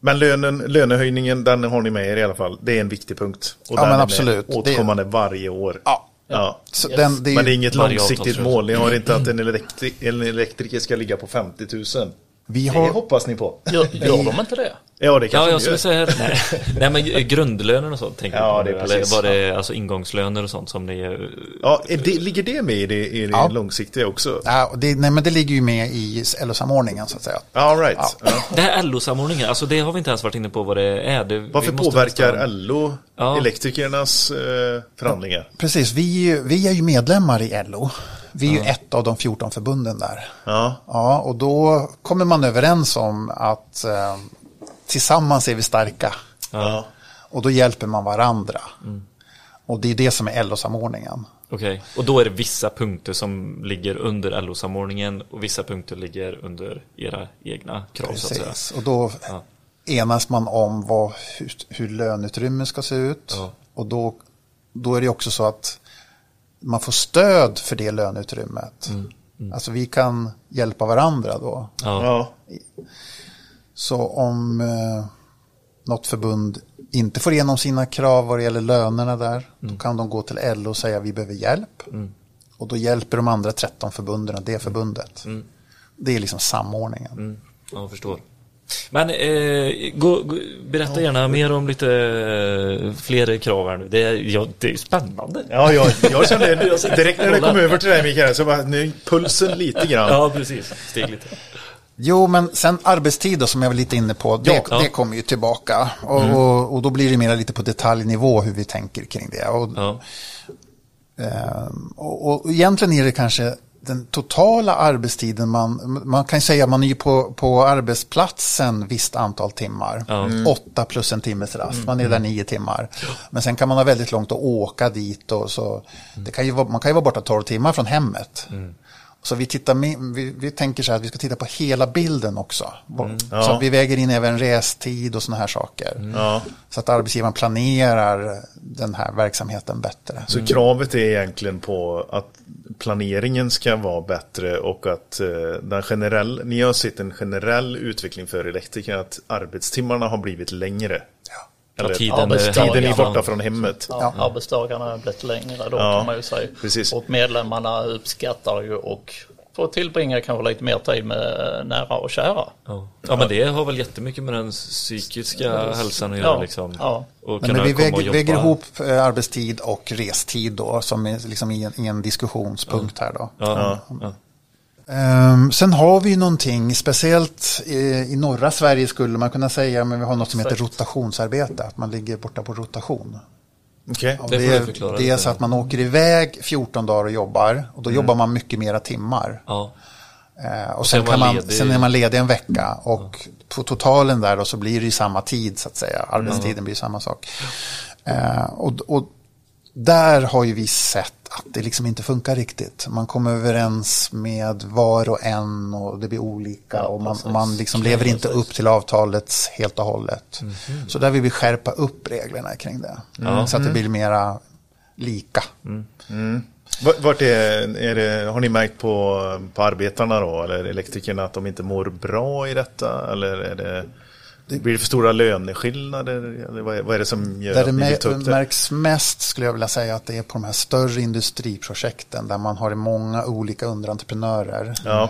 Men lönen, lönehöjningen, den har ni med er i alla fall. Det är en viktig punkt. Och Ja, den men är absolut. med Återkommande varje år. Ja. Ja. Yes. den, det är Men det är inget långsiktigt mål. Ni har inte att en, elektri en elektriker ska ligga på 50 000. Vi Det har, hoppas ni på. Gör, gör de inte det? Ja, det Ja, kanske jag ni skulle gör. säga nej. nej, men grundlöner och sånt tänker Ja, jag det är Eller precis. var det alltså ingångslöner och sånt som ni... är- Ja, det, ligger det med i det, i det Ja. långsiktiga också? ja, och det, nej, men det ligger ju med i LO-samordningen så att säga. All right. Ja. Ja. Det här LO-samordningen, alltså det har vi inte ens varit inne på vad det är. Det, Varför påverkar nästan- LO Ja. elektrikernas eh, förhandlingar? Precis, vi, vi är ju medlemmar i LO. Vi är ju ett av de 14 förbunden där. Ja, Ja, och då kommer man överens om att eh, tillsammans är vi starka. ja. Och då hjälper man varandra. Och det är det som är LO-samordningen. Okej, och då är det vissa punkter som ligger under LO-samordningen och vissa punkter ligger under era egna krav. Precis. Och då Ja. enas man om vad, hur, hur löneutrymme ska se ut. Ja. Och då, då är det också så att man får stöd för det löneutrymmet. Alltså vi kan hjälpa varandra då. Ja. ja. Så om eh, något förbund inte får igenom sina krav vad det gäller lönerna där, då kan de gå till LO och säga vi behöver hjälp. Och då hjälper de andra 13 förbunden det förbundet. Det är liksom samordningen. Mm, jag förstår. Men eh, gå, gå, berätta gärna mer om lite eh, fler krav här nu. Det är, ja, det är spännande. Ja, jag, jag kände direkt när det kom över till dig Mikael så bara nu pulsen lite grann. Ja, precis. Steg lite. Jo, men sen arbetstid då, som jag var lite inne på, det, Ja. det kommer ju tillbaka. Och, och, och då blir det mer lite på detaljnivå hur vi tänker kring det. Och, Ja. Ehm, och, och egentligen är det kanske den totala arbetstiden man, man kan säga att man är på, på arbetsplatsen visst antal timmar. Ja. Åtta plus en timmes rast, man är där nio timmar. Men sen kan man ha väldigt långt att åka dit och så. Det kan ju vara, man kan ju vara borta tolv timmar från hemmet. Så vi, tittar vi, vi tänker så här att vi ska titta på hela bilden också. Så Ja. att vi väger in även restid och sådana här saker. Ja. Så att arbetsgivaren planerar den här verksamheten bättre. Så kravet är egentligen på att planeringen ska vara bättre och att eh, den generell, ni har sett en generell utveckling för elektriker att arbetstimmarna har blivit längre. Ja, Eller tiden, tiden är borta från hemmet. Ja, Arbetsdagarna har blivit längre då Ja, kan man ju säga. precis. Och medlemmarna uppskattar ju och får tillbringa kanske lite mer tid med nära och kära. Ja. ja, men det har väl jättemycket med den psykiska hälsan att göra Ja, liksom. ja. Och men vi komma och väger, väger ihop eh, arbetstid och restid då, som är liksom i, en, i en diskussionspunkt här då. Ja, ja. Ehm, sen har vi ju någonting, speciellt i, i norra Sverige skulle man kunna säga, men vi har något som heter rotationsarbete, att man ligger borta på rotation. Okej. Och Det det, är- det är så att man åker iväg 14 dagar och jobbar, och då jobbar man mycket mera timmar. ja. Eh, och sen sen, kan man sen är man ledig en vecka och på totalen där då så blir det ju samma tid så att säga. Arbetstiden blir samma sak. Eh, och, och där har ju vi sett att det liksom inte funkar riktigt. Man kommer överens med var och en och det blir olika och man, man liksom lever inte upp till avtalets helt och hållet. Så där vill vi skärpa upp reglerna kring det. Så att det blir mera lika. Vart- Vart är, är det, har ni märkt på, på arbetarna då, eller elektrikerna, att de inte mår bra i detta? Eller är det Blir det för stora löneskillnader? Eller vad är, det som gör Där att det ni vill mä- ta upp det? märks mest skulle jag vilja säga att det är på de här större industriprojekten där man har många olika underentreprenörer. Ja,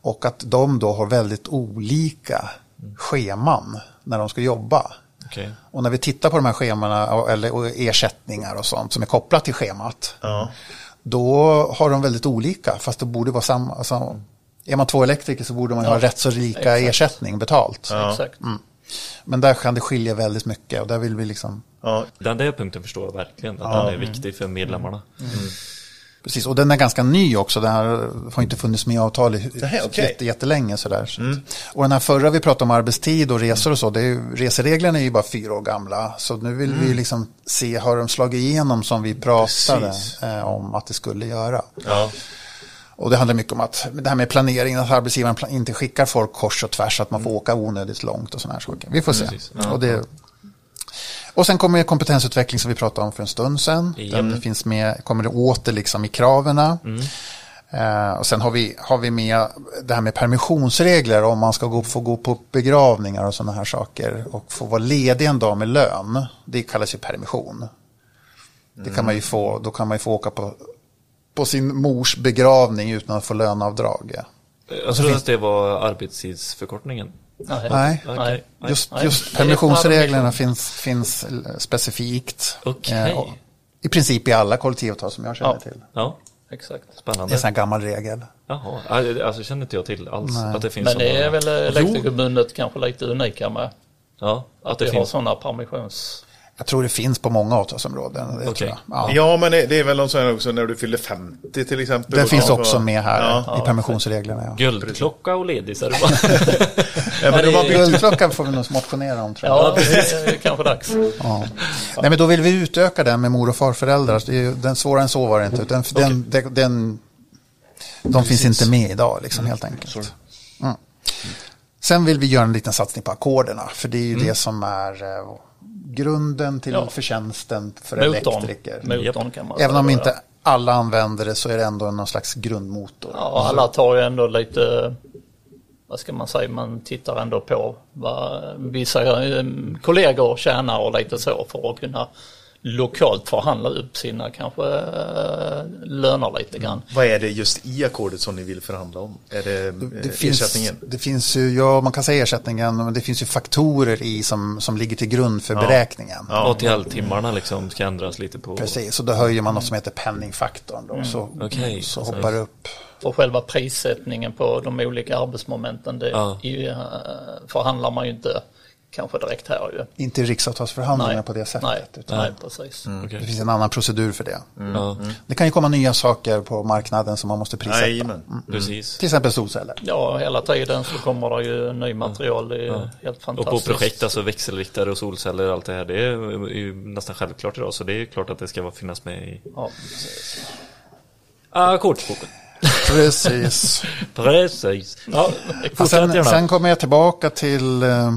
Och att de då har väldigt olika scheman när de ska jobba. Okej. Och när vi tittar på de här schemana eller ersättningar och sånt som är kopplat till schemat. ja, Då har de väldigt olika fast det borde vara samma. Alltså, är man två elektriker så borde man ju ha rätt så lika exakt. ersättning betalt. Exakt. Men där kan det skilja väldigt mycket och där vill vi liksom ja. Den där punkten förstår jag verkligen, att Ja. den är viktig för medlemmarna. Precis, och den är ganska ny också. Den här har inte funnits med i avtal i Nähä, okej. jätte, jättelänge. Sådär. Så att- Och den här förra vi pratade om arbetstid och resor och så, det är ju, resereglerna är ju bara fyra år gamla. Så nu vill vi liksom se, har de slagit igenom som vi pratade eh, om att det skulle göra. ja. Och det handlar mycket om att det här med planeringen, att arbetsgivaren inte skickar folk kors och tvärs, att man får åka onödigt långt och sådana här saker. Vi får se. Precis. Och, det, och sen kommer kompetensutveckling som vi pratade om för en stund sedan. Ja. Den finns med, kommer det åter liksom i kraven. Eh, och sen har vi, har vi med det här med permissionsregler om man ska gå, få gå på begravningar och sådana här saker. Och få vara ledig en dag med lön. Det kallas ju permission. Det kan man ju få, då kan man ju få åka på, på sin mors begravning utan att få löneavdrag. Ja. Jag trodde att det var arbetstidsförkortningen. Nej. Nej, Nej. just, just permissionsreglerna finns, finns specifikt. Okej. Eh, I princip i alla kollektivavtal som jag känner Ja. till. Ja, Exakt. Det är spännande. en sån här gammal regel. Jaha, alltså känner inte jag till alls Nej. att det finns Men det är väl Elektrikerförbundet kanske lite unika med. Ja, Att, att det vi har finns. sådana permissions... Jag tror det finns på många avtalsområden. Det jag. Ja. Ja, men det det är väl någon sån här också när du fyller 50 till exempel. Den Då finns också med här Ja. i permissionsreglerna. Ja. Guldklocka och ledig så är det bara. Ja, men de byggt Guldklockan får vi nog motionera om tror jag. Ja, det är kanske dags. Ja. Nej, men då vill vi utöka den med mor och farföräldrar. Så det är ju, den svårare än så var det inte. Den, den, den, den, de finns inte med idag liksom, helt enkelt. Mm. Sen vill vi göra en liten satsning på ackorderna. För det är ju det som är eh, grunden till Ja. förtjänsten för Motorn. elektriker. Motorn kan man Även om inte alla använder det så är det ändå någon slags grundmotor. Ja, alla tar ju ändå lite, vad ska man säga, man tittar ändå på vad vissa eh, kollegor tjänar och lite så för att kunna lokalt förhandla upp sina kanske eh, löner lite grann. Vad är det just i ackordet som ni vill förhandla om? Är det, Det eh, finns, ersättningen? det finns ju, ja man kan säga ersättningen, men det finns ju faktorer i som, som ligger till grund för beräkningen. Ja. ATL-timmarna liksom ska ändras lite på. Precis, och då höjer man något som heter penningfaktorn då, så, Okej. så hoppar det upp. Och själva prissättningen på de olika arbetsmomenten, det Ja. eh, förhandlar man ju inte kanske direkt här ju. Inte i riksavtalsförhandlingar på det sättet. nej, utan nej precis. Okej. Det finns en annan procedur för det. Ja, Det kan ju komma nya saker på marknaden som man måste prissätta. Jajamän. precis. Till exempel solceller. Ja, hela tiden så kommer det ju ny material. Det är helt Och fantastiskt. på projekt, alltså växelriktare och solceller och allt det här, det är ju nästan självklart idag. Så det är klart att det ska vara- finnas med i Ja, ackordsboken. Precis. Precis. Ja, Och sen, sen kommer jag tillbaka till eh,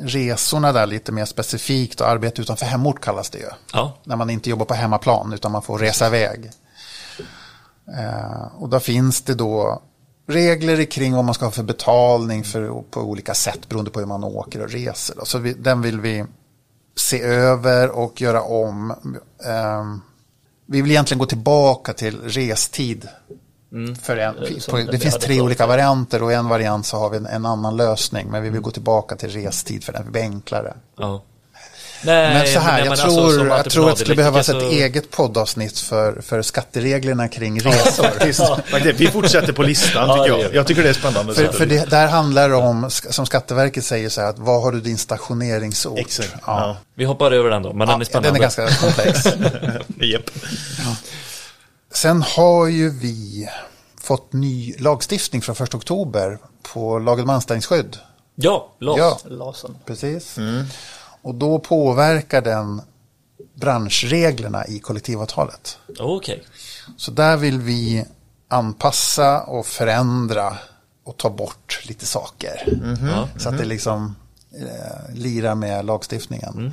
resorna där lite mer specifikt och arbete utanför hemort kallas det ju. Ja, När man inte jobbar på hemmaplan utan man får resa iväg. Eh, och då finns det då regler kring vad man ska ha för betalning för, på olika sätt beroende på hur man åker och reser. Så vi, den vill vi se över och göra om. Eh, vi vill egentligen gå tillbaka till restid. För en, Mm. På, det finns tre olika varianter och en variant så har vi en, en annan lösning. Men vi vill gå tillbaka till restid för den blir enklare. ja. Nej, Men så här, nej, jag, tror, alltså, jag tror att det skulle behövas ett entreprenadelektriker eget poddavsnitt för, för skattereglerna kring resor. Vi fortsätter på listan tycker jag. Jag tycker det är spännande. för för det, där handlar det om, som Skatteverket säger så här, att vad har du din stationeringsort? Exakt. Ja. Ja. Vi hoppar över den då, men den är spännande. den är ganska komplex. Japp. Sen har ju vi fått ny lagstiftning från 1 oktober på lagen om anställningsskydd. Ja, LAS. Ja, Lasen. precis. Och då påverkar den branschreglerna i kollektivavtalet. Okej. Så där vill vi anpassa och förändra och ta bort lite saker. Ja. Så att det liksom eh, lirar med lagstiftningen.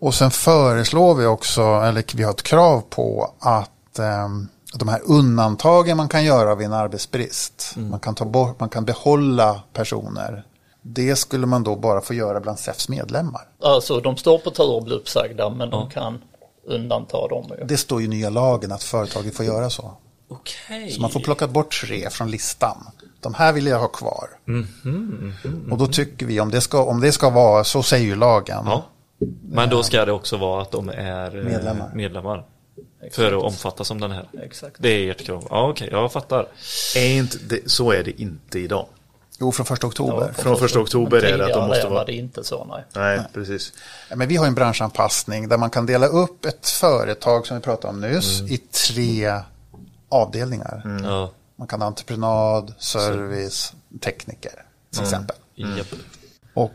Och sen föreslår vi också, eller vi har ett krav på att eh, de här undantagen man kan göra vid en arbetsbrist. Man, kan ta bort, man kan behålla personer Det skulle man då bara få göra bland SEFs medlemmar. Alltså de står på tur att bli uppsagda men de kan undanta dem. Det står ju i nya lagen att företaget får göra så. Okej. Så man får plocka bort tre från listan. De här vill jag ha kvar. Och då tycker vi, om det, ska, om det ska vara, så säger ju lagen. Ja. Men då ska det också vara att de är eh, Medlemmar. Medlemmar. För att omfattas som den här. Exakt. Det är ert krav. Ja okej, jag fattar. Är inte det, så är det inte idag. Jo, från första oktober. Från första oktober är det att de måste var vara... det inte så nej. Nej, precis. Ja, Men vi har en branschanpassning där man kan dela upp ett företag som vi pratade om nyss i tre avdelningar. Ja. Man kan ha entreprenad, service, tekniker till exempel. Japp. Och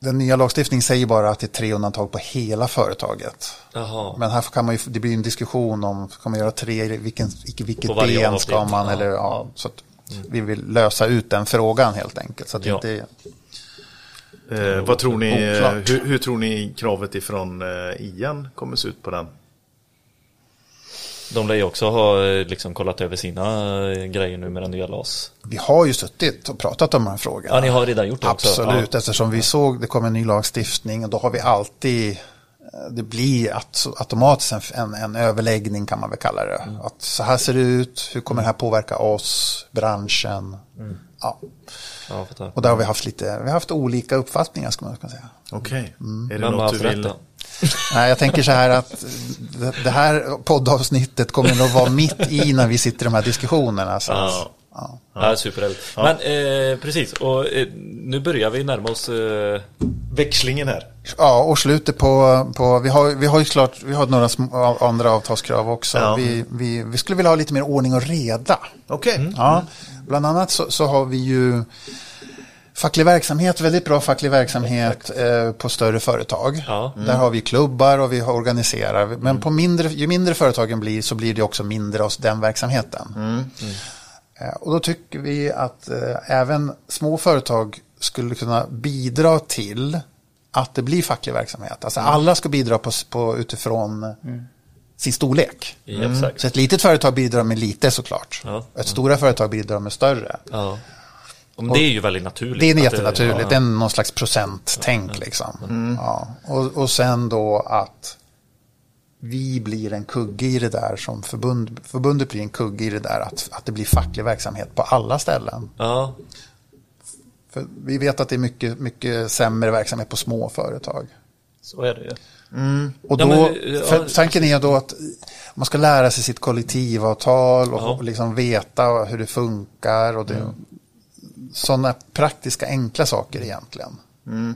den nya lagstiftningen säger bara att det är tre undantag på hela företaget. Jaha. Men här kan man ju, det blir en diskussion om, ska man göra tre, vilken, vilket, ben ska man, Ja. eller ja, så att vi vill lösa ut den frågan helt enkelt. Så att Ja. inte, Eh, vad tror ni, hur, hur tror ni kravet ifrån eh, IAN kommer se ut på den? De lär ju också ha eh, liksom kollat över sina eh, grejer nu med den nya LAS. vi har ju suttit och pratat om de här frågorna. Ja, ni har redan gjort det också. Absolut, Ja. eftersom vi såg det kom en ny lagstiftning och då har vi alltid det blir att, automatiskt en, en, en överläggning kan man väl kalla det. Mm. Att så här ser det ut, hur kommer det här påverka oss, branschen. Mm. Ja. Ja. Och där har vi haft lite, vi har haft olika uppfattningar ska man kunna säga. Okej. Är det har något du vill? då? Nej, jag tänker så här att det, här poddavsnittet kommer nog vara mitt i när vi sitter i de här diskussionerna. Så. Ja. Ja. Ja, superhärligt. Men eh, precis, och eh, nu börjar vi närma oss eh, Växlingen här. Ja, och slutet på, på vi, har, vi har ju klart, vi har några små, andra avtalskrav också. Ja. Vi, vi, vi skulle vilja ha lite mer ordning och reda. Okej. Ja, bland annat så, så har vi ju facklig verksamhet, väldigt bra facklig verksamhet eh, på större företag. Ja. Där har vi klubbar och vi organiserar. Men på mindre, ju mindre företagen blir så blir det också mindre av den verksamheten. Eh, Och då tycker vi att eh, även små företag skulle kunna bidra till att det blir facklig verksamhet. Alltså alla ska bidra på, på, utifrån sin storlek. Exakt. Så ett litet företag bidrar med lite såklart. Ja. Ett stora företag bidrar med större. Ja. Men det är ju väldigt naturligt. Det är jättenaturligt, ja. det är någon slags procenttänk liksom. Ja. Och, och sen då att vi blir en kugge i det där som förbund, förbundet blir en kugge i det där att, att det blir facklig verksamhet på alla ställen. Ja, För vi vet att det är mycket, mycket sämre verksamhet på små företag. Så är det ju. Och Ja, då, men, ja, för tanken är då att man ska lära sig sitt kollektivavtal och, Ja. och liksom veta hur det funkar. Och det, Sådana praktiska enkla saker egentligen.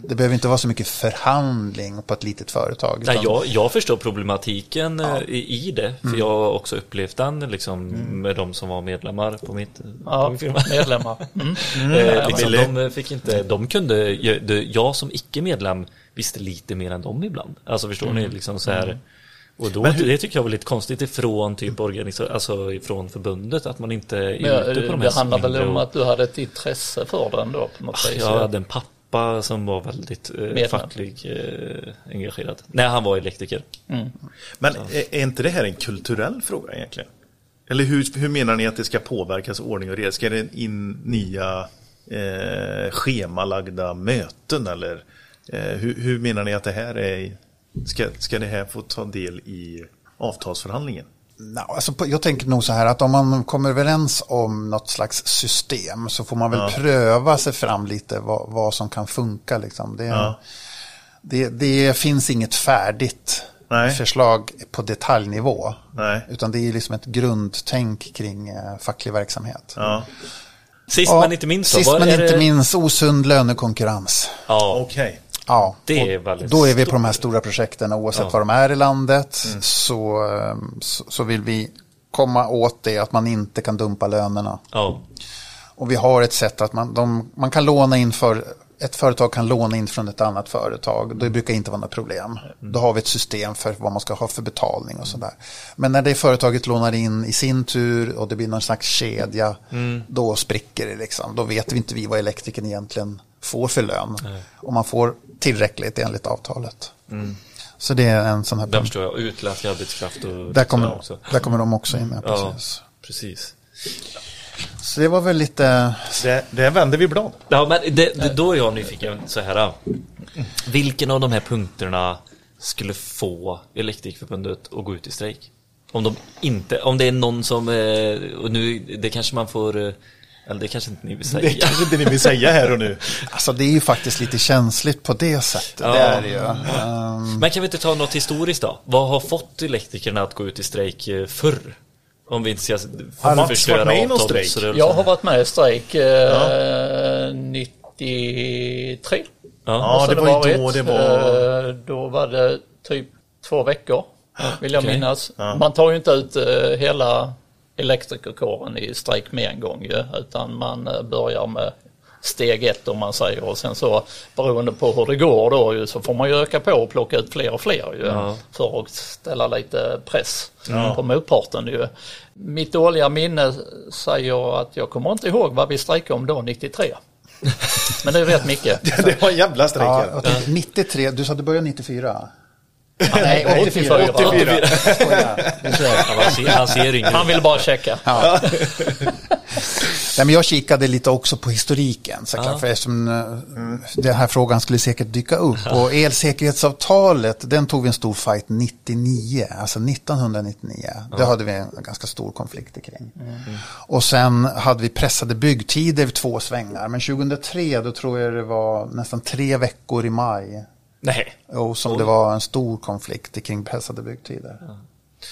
Det behöver inte vara så mycket förhandling på ett litet företag. Nej, utan- jag, jag förstår problematiken eh, i, i det. För jag har också upplevt den liksom, med de som var medlemmar på mitt på Ja, min firma. medlemmar. Mm. Eh, liksom, Billy. de fick inte, de kunde, jag, det- jag som icke-medlem visste lite mer än dem ibland. Alltså förstår ni, liksom så här. Och då, det tycker jag var lite konstigt ifrån typ organisa- alltså ifrån förbundet att man inte är Men, ute på de det här handlar väl om och- att du hade ett intresse för den då på något vis. Jag hade en pappa som var väldigt eh, facklig eh, engagerad. Nej, han var elektriker. Men är, är inte det här en kulturell fråga egentligen? Eller hur, hur menar ni att det ska påverkas ordning och reda? Ska det in nya eh, schemalagda möten eller eh, hur, hur menar ni att det här är? Ska, ska det här få ta del i avtalsförhandlingen? No, alltså på, jag tänker nog så här att om man kommer överens om något slags system så får man väl pröva sig fram lite vad, vad som kan funka. Liksom. Det, Ja. det, det finns inget färdigt Nej. förslag på detaljnivå. Nej. Utan det är liksom ett grundtänk kring eh, facklig verksamhet. Ja, Sist Ja, men inte minst då, Sist men inte det- minst osund lönekonkurrens. Ja, okej. Ja, det är väldigt då är vi på de här stora projekten oavsett Ja. var de är i landet så, eh, så, så vill vi komma åt det att man inte kan dumpa lönerna. Ja, Och vi har ett sätt att man, de, man kan låna in för, ett företag kan låna in från ett annat företag. Det brukar inte vara något problem. Då har vi ett system för vad man ska ha för betalning och sådär. Men när det företaget lånar in i sin tur och det blir någon slags kedja, då spricker det liksom. Då vet vi inte vi vad elektrikern egentligen får för lön. Och man får tillräckligt enligt avtalet. Så det är en sån här där förstår jag. Utländsk arbetskraft och Där kommer, också. där kommer de också in. Ja, Ja, precis. precis. Så det var väl lite, Det, det vänder vi blad. Ja, men det, det, då är jag nyfiken så här. Vilken av de här punkterna skulle få Elektrikerförbundet att gå ut i strejk? Om de inte, om det är någon som, eh, och nu, det kanske man får, eh, eller det kanske inte ni vill Det säga. kanske inte ni vill säga här och nu. alltså det är ju faktiskt lite känsligt på det sättet. Ja. Det är det ju. Ehm, Men kan vi inte ta något historiskt då? Vad har fått elektrikerna att gå ut i strejk eh, förr? Om vi inte ska Har Mats varit med i någon strejk? Jag har varit med i strejk eh, 93. Ja. måste det var ju då det var- Eh, Då var det typ två veckor, vill jag okej. minnas. Man tar ju inte ut eh, hela elektrikerkåren i strejk med en gång ju, utan man eh, börjar med steg ett om man säger och sen så beroende på hur det går då ju, så får man ju öka på och plocka ut fler och fler ju, Ja. för att ställa lite press på motparten ju. Mitt dåliga minne säger att jag kommer inte ihåg vad vi strejkade om då 93. Men det vet Micke. Det var en jävla strejk. ja, här. jag tänkte, 93, du sa att du började 94? Nej, 84. 84. Skojar. Du ser. Ja, han, ser, han ser yngre Han vill bara checka. Nej, men jag kikade lite också på historiken, såklart, för eftersom eh, den här frågan skulle säkert dyka upp. Och elsäkerhetsavtalet, den tog vi en stor fight 99, alltså 1999. Det hade vi en ganska stor konflikt kring. Och sen hade vi pressade byggtider två svängar, men 2003 då tror jag det var nästan tre veckor i maj. Nej. Och som det var en stor konflikt kring pressade byggtider.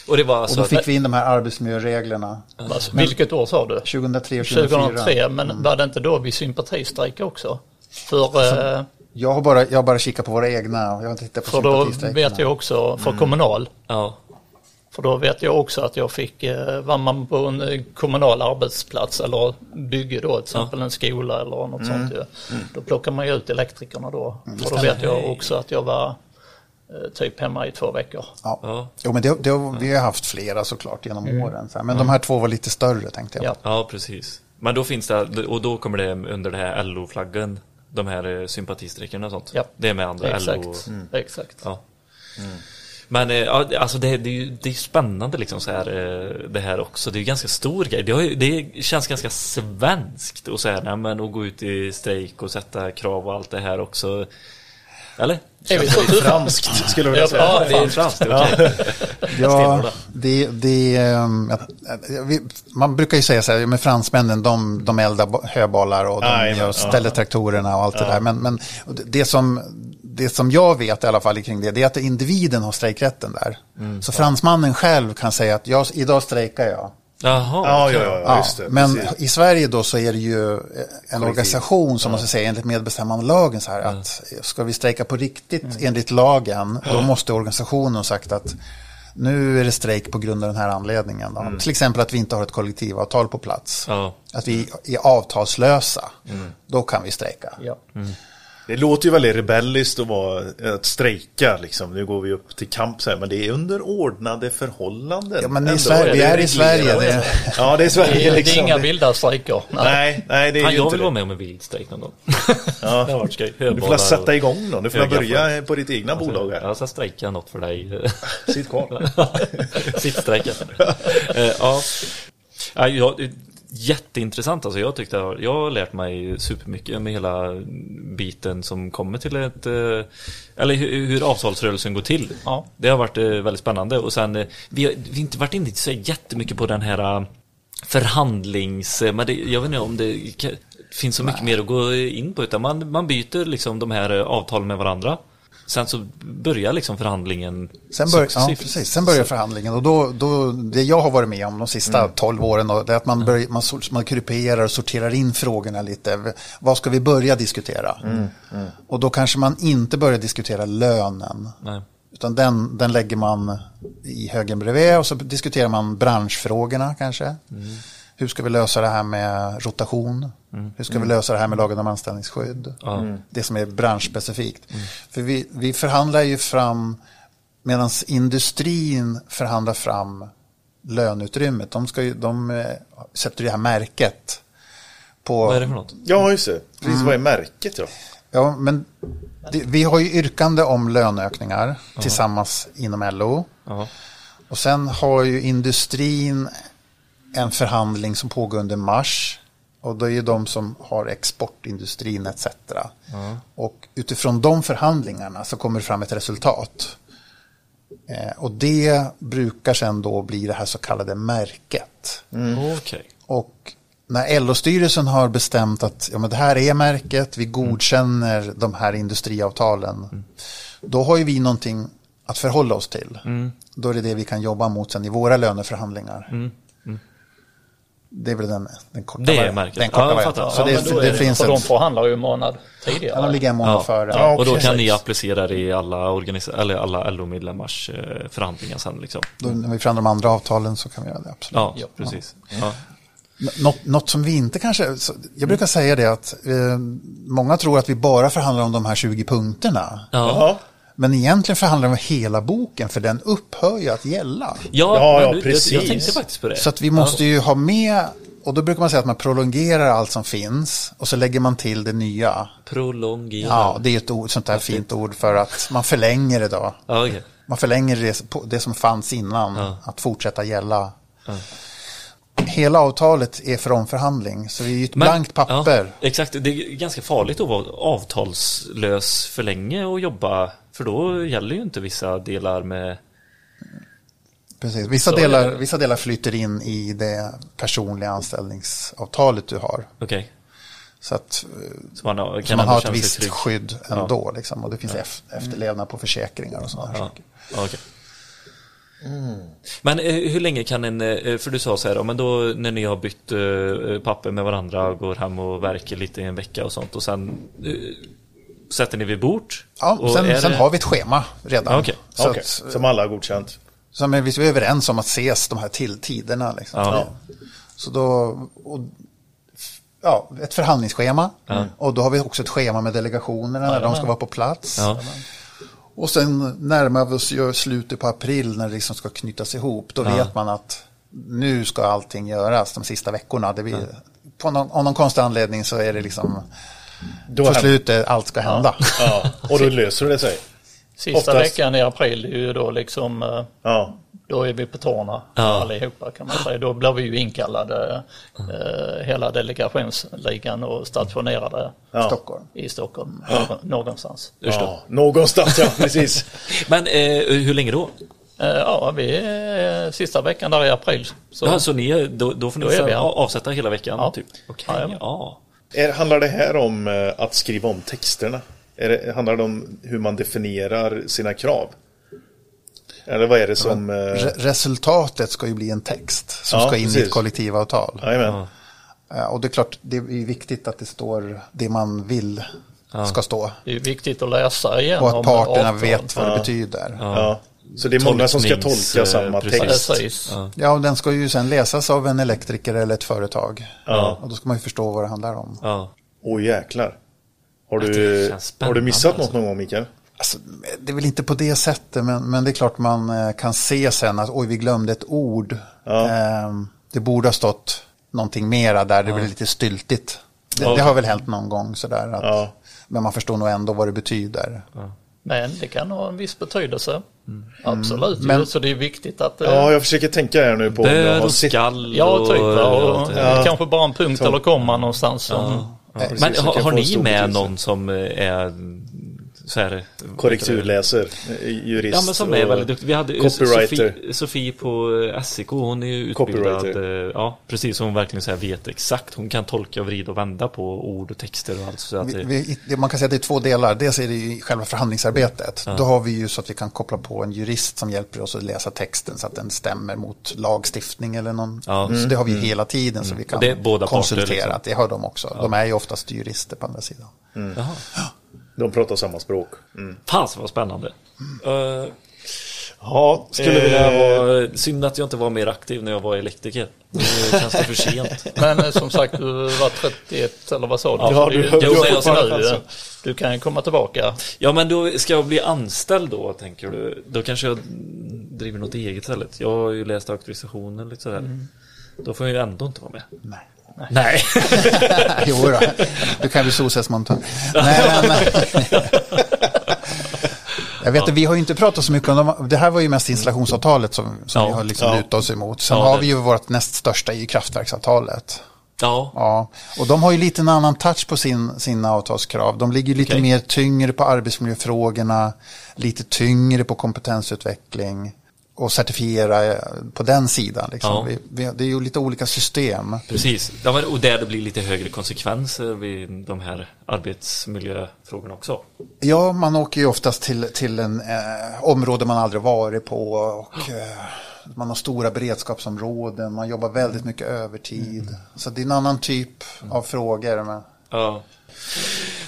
Och det var Och alltså... då fick vi in de här arbetsmiljöreglerna. Alltså, vilket år sa du? 2003 och 2004. 2003, men var det inte då vi sympatistrejkade också? För, eh, Jag har bara, jag har bara kikat på våra egna. Jag har inte tittat på för då vet jag också, för kommunal, Ja. för då vet jag också att jag fick, eh, var man på en eh, kommunal arbetsplats eller bygge då, till exempel en skola eller något sånt ju, då plockar man ju ut elektrikerna då. Och då vet jag också att jag var typ hemma i två veckor. Ja. Ja. Jo, men det, det, vi har haft flera såklart genom åren. Så här. Men de här två var lite större tänkte jag. Ja. ja, precis. Men då finns det, och då kommer det under det här LO-flaggen, de här eh, sympatistrejkerna och sånt. Ja. Det är med andra Exakt, LO. exakt. Ja. Men eh, alltså det, det, är ju det är spännande liksom så här, eh, det här också. Det är ju ganska stor grej. Det, har ju, det känns ganska svenskt att säga, nej men att gå ut i strejk och sätta krav och allt det här också. Eller? Är vi? Franskt skulle jag vilja säga. Ja, Det är franskt, okej. Ja, det, det, ehm, ja, man brukar ju säga så här, med fransmännen, de, de eldar höbalar och de Jajamän, gör, ja. ställer traktorerna och allt det där. Men, men det- som, det som jag vet i alla fall kring det, det är att individen har strejkrätten där. Så fransmannen själv kan säga att jag, idag strejkar jag. Jaha. Ja, okej. ja, ja, Ja, just det. men precis. i Sverige då så är det ju en organisation som måste säga enligt medbestämmandelagen så här att ska vi strejka på riktigt enligt lagen då måste organisationen ha sagt att nu är det strejk på grund av den här anledningen. Då. Till exempel att vi inte har ett kollektivavtal på plats. Ja. Att vi är avtalslösa. Då kan vi strejka. Ja. Det låter ju väldigt rebelliskt att, vara, att strejka liksom. Nu går vi upp till kamp så här, men det är under ordnade förhållanden. Ja, men Sverige, är vi det är i. Sverige. Det, Ja, det är Det Sverige är, det liksom. är inga vilda strejker. Nej. Nej, nej, det är Fan, ju jag inte vill det. vara med om en vild strejk någon gång. det har varit skoj. Du får sätta igång då. Du får börja på ditt egna bolag här. Jag ska strejka något för dig. Sitt kvar. Sittstrejken. Eh, ja. Ja, jag, jätteintressant alltså. Jag tyckte jag har lärt mig supermycket med hela biten som kommer till ett eh, eller hur, hur avtalsrörelsen går till. Ja. Det har varit eh, väldigt spännande och sen eh, vi har, vi har inte varit inne så jättemycket på den här förhandlings... Men det, jag vet inte om det finns så mycket mer att gå in på utan man, man byter liksom de här avtalen med varandra. Sen så börjar liksom förhandlingen Sen, bör, ja, precis. Sen börjar förhandlingen och då, då, det jag har varit med om de sista Mm. 12 åren då, det är att man, börjar, man, sort- man kryperar och sorterar in frågorna lite. Vad ska vi börja diskutera? Mm, Och då kanske man inte börjar diskutera lönen. Nej. Utan den, den lägger man i högen bredvid och så diskuterar man branschfrågorna kanske. Mm. Hur ska vi lösa det här med rotation? Hur ska vi lösa det här med lagen om anställningsskydd? Det som är branschspecifikt. För vi, vi förhandlar ju fram, medan industrin förhandlar fram löneutrymmet. De, ska ju, de eh, sätter det här märket på... Vad är det för något? Ja, just det. Precis, vad är märket då? Ja, men det, vi har ju yrkande om löneökningar tillsammans inom LO. Ja. Och sen har ju industrin en förhandling som pågår under mars. Och då är ju de som har exportindustrin etc. Och utifrån de förhandlingarna så kommer det fram ett resultat. Eh, och det brukar sen då bli det här så kallade märket. Okej. Och när LO-styrelsen har bestämt att ja, men det här är märket, vi godkänner de här industriavtalen. Då har ju vi någonting att förhålla oss till. Då är det det vi kan jobba mot sen i våra löneförhandlingar. Det är väl den, den korta, Det är märket. Den korta Ja, jag varianten. Så Ja, det, är det, finns för de ett, förhandlar ju en månad ja, de tidigare. ligger en månad Ja. före. Ja, och då kan ni applicera det i alla, organisa- eller alla LO-medlemmars eh, förhandlingar sen liksom. Då, när vi förhandlar de andra avtalen så kan vi göra det. Absolut. Ja, precis. Ja. Något, något som vi inte kanske, jag brukar säga det att eh, många tror att vi bara förhandlar om de här 20 punkterna. Ja. Men egentligen förhandlar vi om hela boken för den upphör ju att gälla. Ja, Ja, ja, du- Jag, precis. jag tänkte faktiskt på det. Så att vi måste ju ha med, och då brukar man säga att man prolongerar allt som finns och så lägger man till det nya. Prolongera. Ja, det är ett ord, sånt där fint ord för att man förlänger det då. Ja, okej. Man förlänger det, det som fanns innan att fortsätta gälla. Hela avtalet är för omförhandling, så det är ju ett Men- blankt papper. Ja, exakt, det är ganska farligt att vara avtalslös för länge och jobba, för då gäller ju inte vissa delar med... Precis. Vissa, Så delar, det. vissa delar flyter in i det personliga anställningsavtalet du har. Okej, Så att eh, så man har- så man har ett visst trygg. skydd ändå. Liksom, och det finns ef- efterlevnad på försäkringar och sådana Ja, saker. ja, okej. Men eh, hur länge kan en, eh, för du sa så här, ja, men då när ni har bytt papper med varandra, går hem och verkar lite i en vecka och sånt och sen sätter ni vid bord? Ja, och sen, är sen det- har vi ett schema redan. Ja, okej. Så Okej, att, Som alla har godkänt. så men vi är överens om att ses de här till tiderna. Liksom. Ja. Så då, och, ja, ett förhandlingsschema. Och då har vi också ett schema med delegationerna när de ska vara på plats. Ja. Och sen närmar vi oss ju slutet på april när det liksom ska knytas ihop. Då vet man att nu ska allting göras de sista veckorna. Det blir, på någon, av någon konstig anledning så är det liksom Då händer- slutet allt ska hända. Ja, och då löser det sig. Sista Oftast- veckan i april är ju då liksom, eh, Ja, då är vi på tårna Ja. allihopa kan man säga. Då blir vi ju inkallade eh, hela delegationsligan och stationerade ja. Stockholm, i Stockholm någon- någonstans. Ja. Någonstans, ja precis. Men eh, hur länge då? Eh, ja, vi är sista veckan där i april. Så, Ja, så ni, då, då får ni Då är sen vi, ja. avsätta hela veckan? Ja. Typ. Jajamän. ja. Är, handlar det här om eh, att skriva om texterna? Är det, handlar det om hur man definierar sina krav? Eller vad är det som... eh, Re- resultatet ska ju bli en text som Ja, ska in i precis. ett kollektivavtal. Jajamän. Eh, Och det är klart, det är viktigt att det står det man vill ska stå. det är viktigt att läsa igenom Och att parterna vet vad det betyder. Ja. Så det är många som ska tolka samma eh, precis. text. Precis. Ja. Ja, och den ska ju sen läsas av en elektriker eller ett företag. Ja. Och då ska man ju förstå vad det handlar om. ja. Åh jäklar. Har du, har du missat något alltså. någon gång Mikael? Alltså, det är väl inte på det sättet, men, men det är klart man eh, kan se sen att oj, vi glömde ett ord. Ja. Ehm, det borde ha stått någonting mera där, det blir lite styltigt. Det, det har väl hänt någon gång sådär. Att, Ja. Men man förstår nog ändå vad det betyder. Men det kan ha en viss betydelse. Absolut, Men- ju, så det är viktigt att... eh, Ja, jag försöker tänka här nu på har och skall Ja, och... typ. va, Och, Ja. Kanske bara en punkt eller komma någonstans. Som, precis, Men har, har ni med någon som eh, är så här, Korrekturläser, jurist Ja men som är och väldigt duktig. Vi hade. Sofie, Sofie på SIK, hon är ju utbildad. Eh, Ja, precis. Hon verkligen så här vet exakt. Hon kan tolka och vrida och vända på ord och texter och allt. Så att Vi, vi, det, man kan säga att det är två delar. Dels är det ju själva förhandlingsarbetet. Då har vi ju så att vi kan koppla på en jurist som hjälper oss att läsa texten så att den stämmer mot lagstiftning eller någon. Ja. Så det har vi ju hela tiden så vi kan det båda parter, konsultera. liksom. Det har de också. De är ju oftast jurister på andra sidan. Jaha. De pratar samma språk. Mm. Fan vad spännande. Uh, Ja, skulle vilja vara... Synd att jag inte var mer aktiv när jag var elektriker. Nu känns det för sent. Men eh, som sagt, du var 31 eller vad sa du? Ja, Så det är du- du chansen. eh, Du kan komma tillbaka. Ja men då ska jag bli anställd då tänker du? Då kanske jag driver något eget istället. Jag har ju läst auktorisationen lite sådär. Då får jag ju ändå inte vara med. Nej. Nej. jo då. du kan bli solcellsmontör. Nej, men, Jag vet att vi har ju inte pratat så mycket om dem. Det här var ju mest installationsavtalet som, som Ja. vi har liksom Ja. lutat oss emot. Sen Ja, har vi ju vårt näst största i kraftverksavtalet. Ja, Ja, och de har ju lite en annan touch på sin, sina avtalskrav. De ligger lite Okej. mer tyngre på arbetsmiljöfrågorna, lite tyngre på kompetensutveckling och certifiera eh, på den sidan. Liksom. Ja. Vi, vi, det är ju lite olika system. precis. Ja, men, och där det blir lite högre konsekvenser vid de här arbetsmiljöfrågorna också. Ja, man åker ju oftast till, till en eh, område man aldrig varit på och eh, man har stora beredskapsområden, man jobbar väldigt mycket övertid. Så det är en annan typ av frågor. Men... Ja.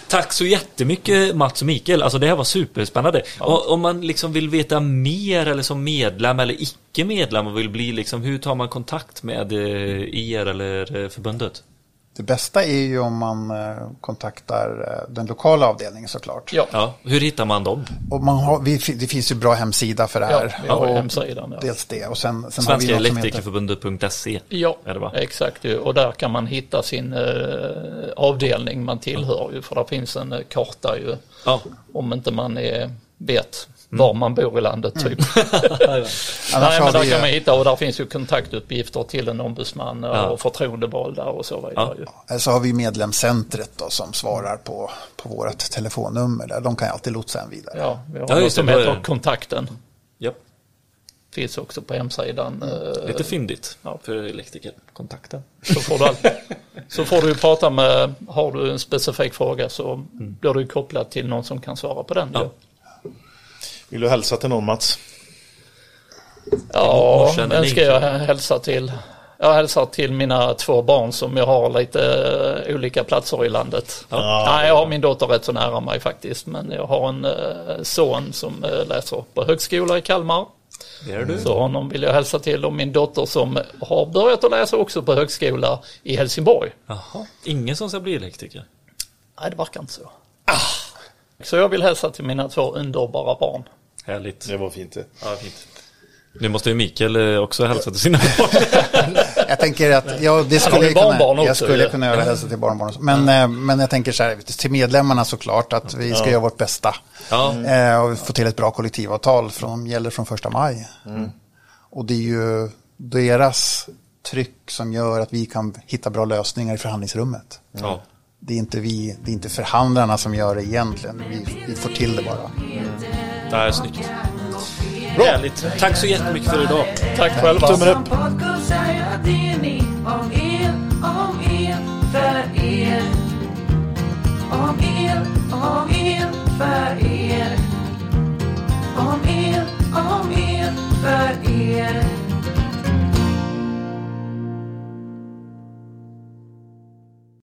Tack så jättemycket Mats och Mikael. Alltså det här var superspännande. Och, om man liksom vill veta mer eller som medlem eller icke medlem och vill bli liksom, hur tar man kontakt med eh, er eller eh, förbundet? Det bästa är ju om man eh, kontaktar eh, den lokala avdelningen såklart. Ja, Ja, hur hittar man dem? Och man har, vi, det finns ju bra hemsida för det ja här. vi har ju och hemsidan. Ja. Dels det och sen, sen har vi Svenska Elektrikerförbundet.se Ja, Är det va? exakt. ju. Och där kan man hitta sin eh, avdelning man tillhör ju. För där finns en eh, karta ju. Ja, Om inte man är, vet var man bor i landet typ. annars Nej, men där vi, kan man ju- hitta och där finns ju kontaktuppgifter till en ombudsman Ja. och förtroendevalda och så vidare. ju. så har vi medlemscentret då, som svarar på, på vårt telefonnummer. Där. De kan ju alltid lotsa en vidare. Ja, vi har Ja, något som heter kontakten. ja. Finns också på hemsidan. eh, lite fyndigt Ja. för elektrikerkontakten. Så får, du all... så får du prata med, har du en specifik fråga så blir du kopplad till någon som kan svara på den. Ja. Vill du hälsa till någon Mats? Ja, vem ska jag hälsa till? Jag hälsar till mina två barn som jag har lite eh, olika platser i landet. Ja. Nej, jag har min dotter rätt så nära mig faktiskt. Men jag har en eh, son som eh, läser på högskola i Kalmar. Det är du. Så honom vill jag hälsa till. Och min dotter som har börjat att läsa också på högskola i Helsingborg. Jaha, ingen som ska bli elektriker? Nej, det verkar inte så. Så jag vill hälsa till mina två underbara barn. Härligt. Det var fint det. Ja, fint. Nu måste ju Mikael eh, också hälsa till sina barn. Jag tänker att ja, det skulle jag kunna, jag också, skulle kunna göra hälsa till barnbarn. också. Men, eh, men jag tänker så här, till medlemmarna såklart, att vi ska göra vårt bästa. Ja, Eh, och få till ett bra kollektivavtal som gäller från första maj. Och det är ju deras tryck som gör att vi kan hitta bra lösningar i förhandlingsrummet. ja. Det är inte vi, det är inte förhandlarna som gör det egentligen. Vi, vi får till det bara. Det här är snyggt. Härligt. Tack så jättemycket för idag. Tack själva. Tummen upp. Om er, om er, för er. Er, er, er. Er, er, för er.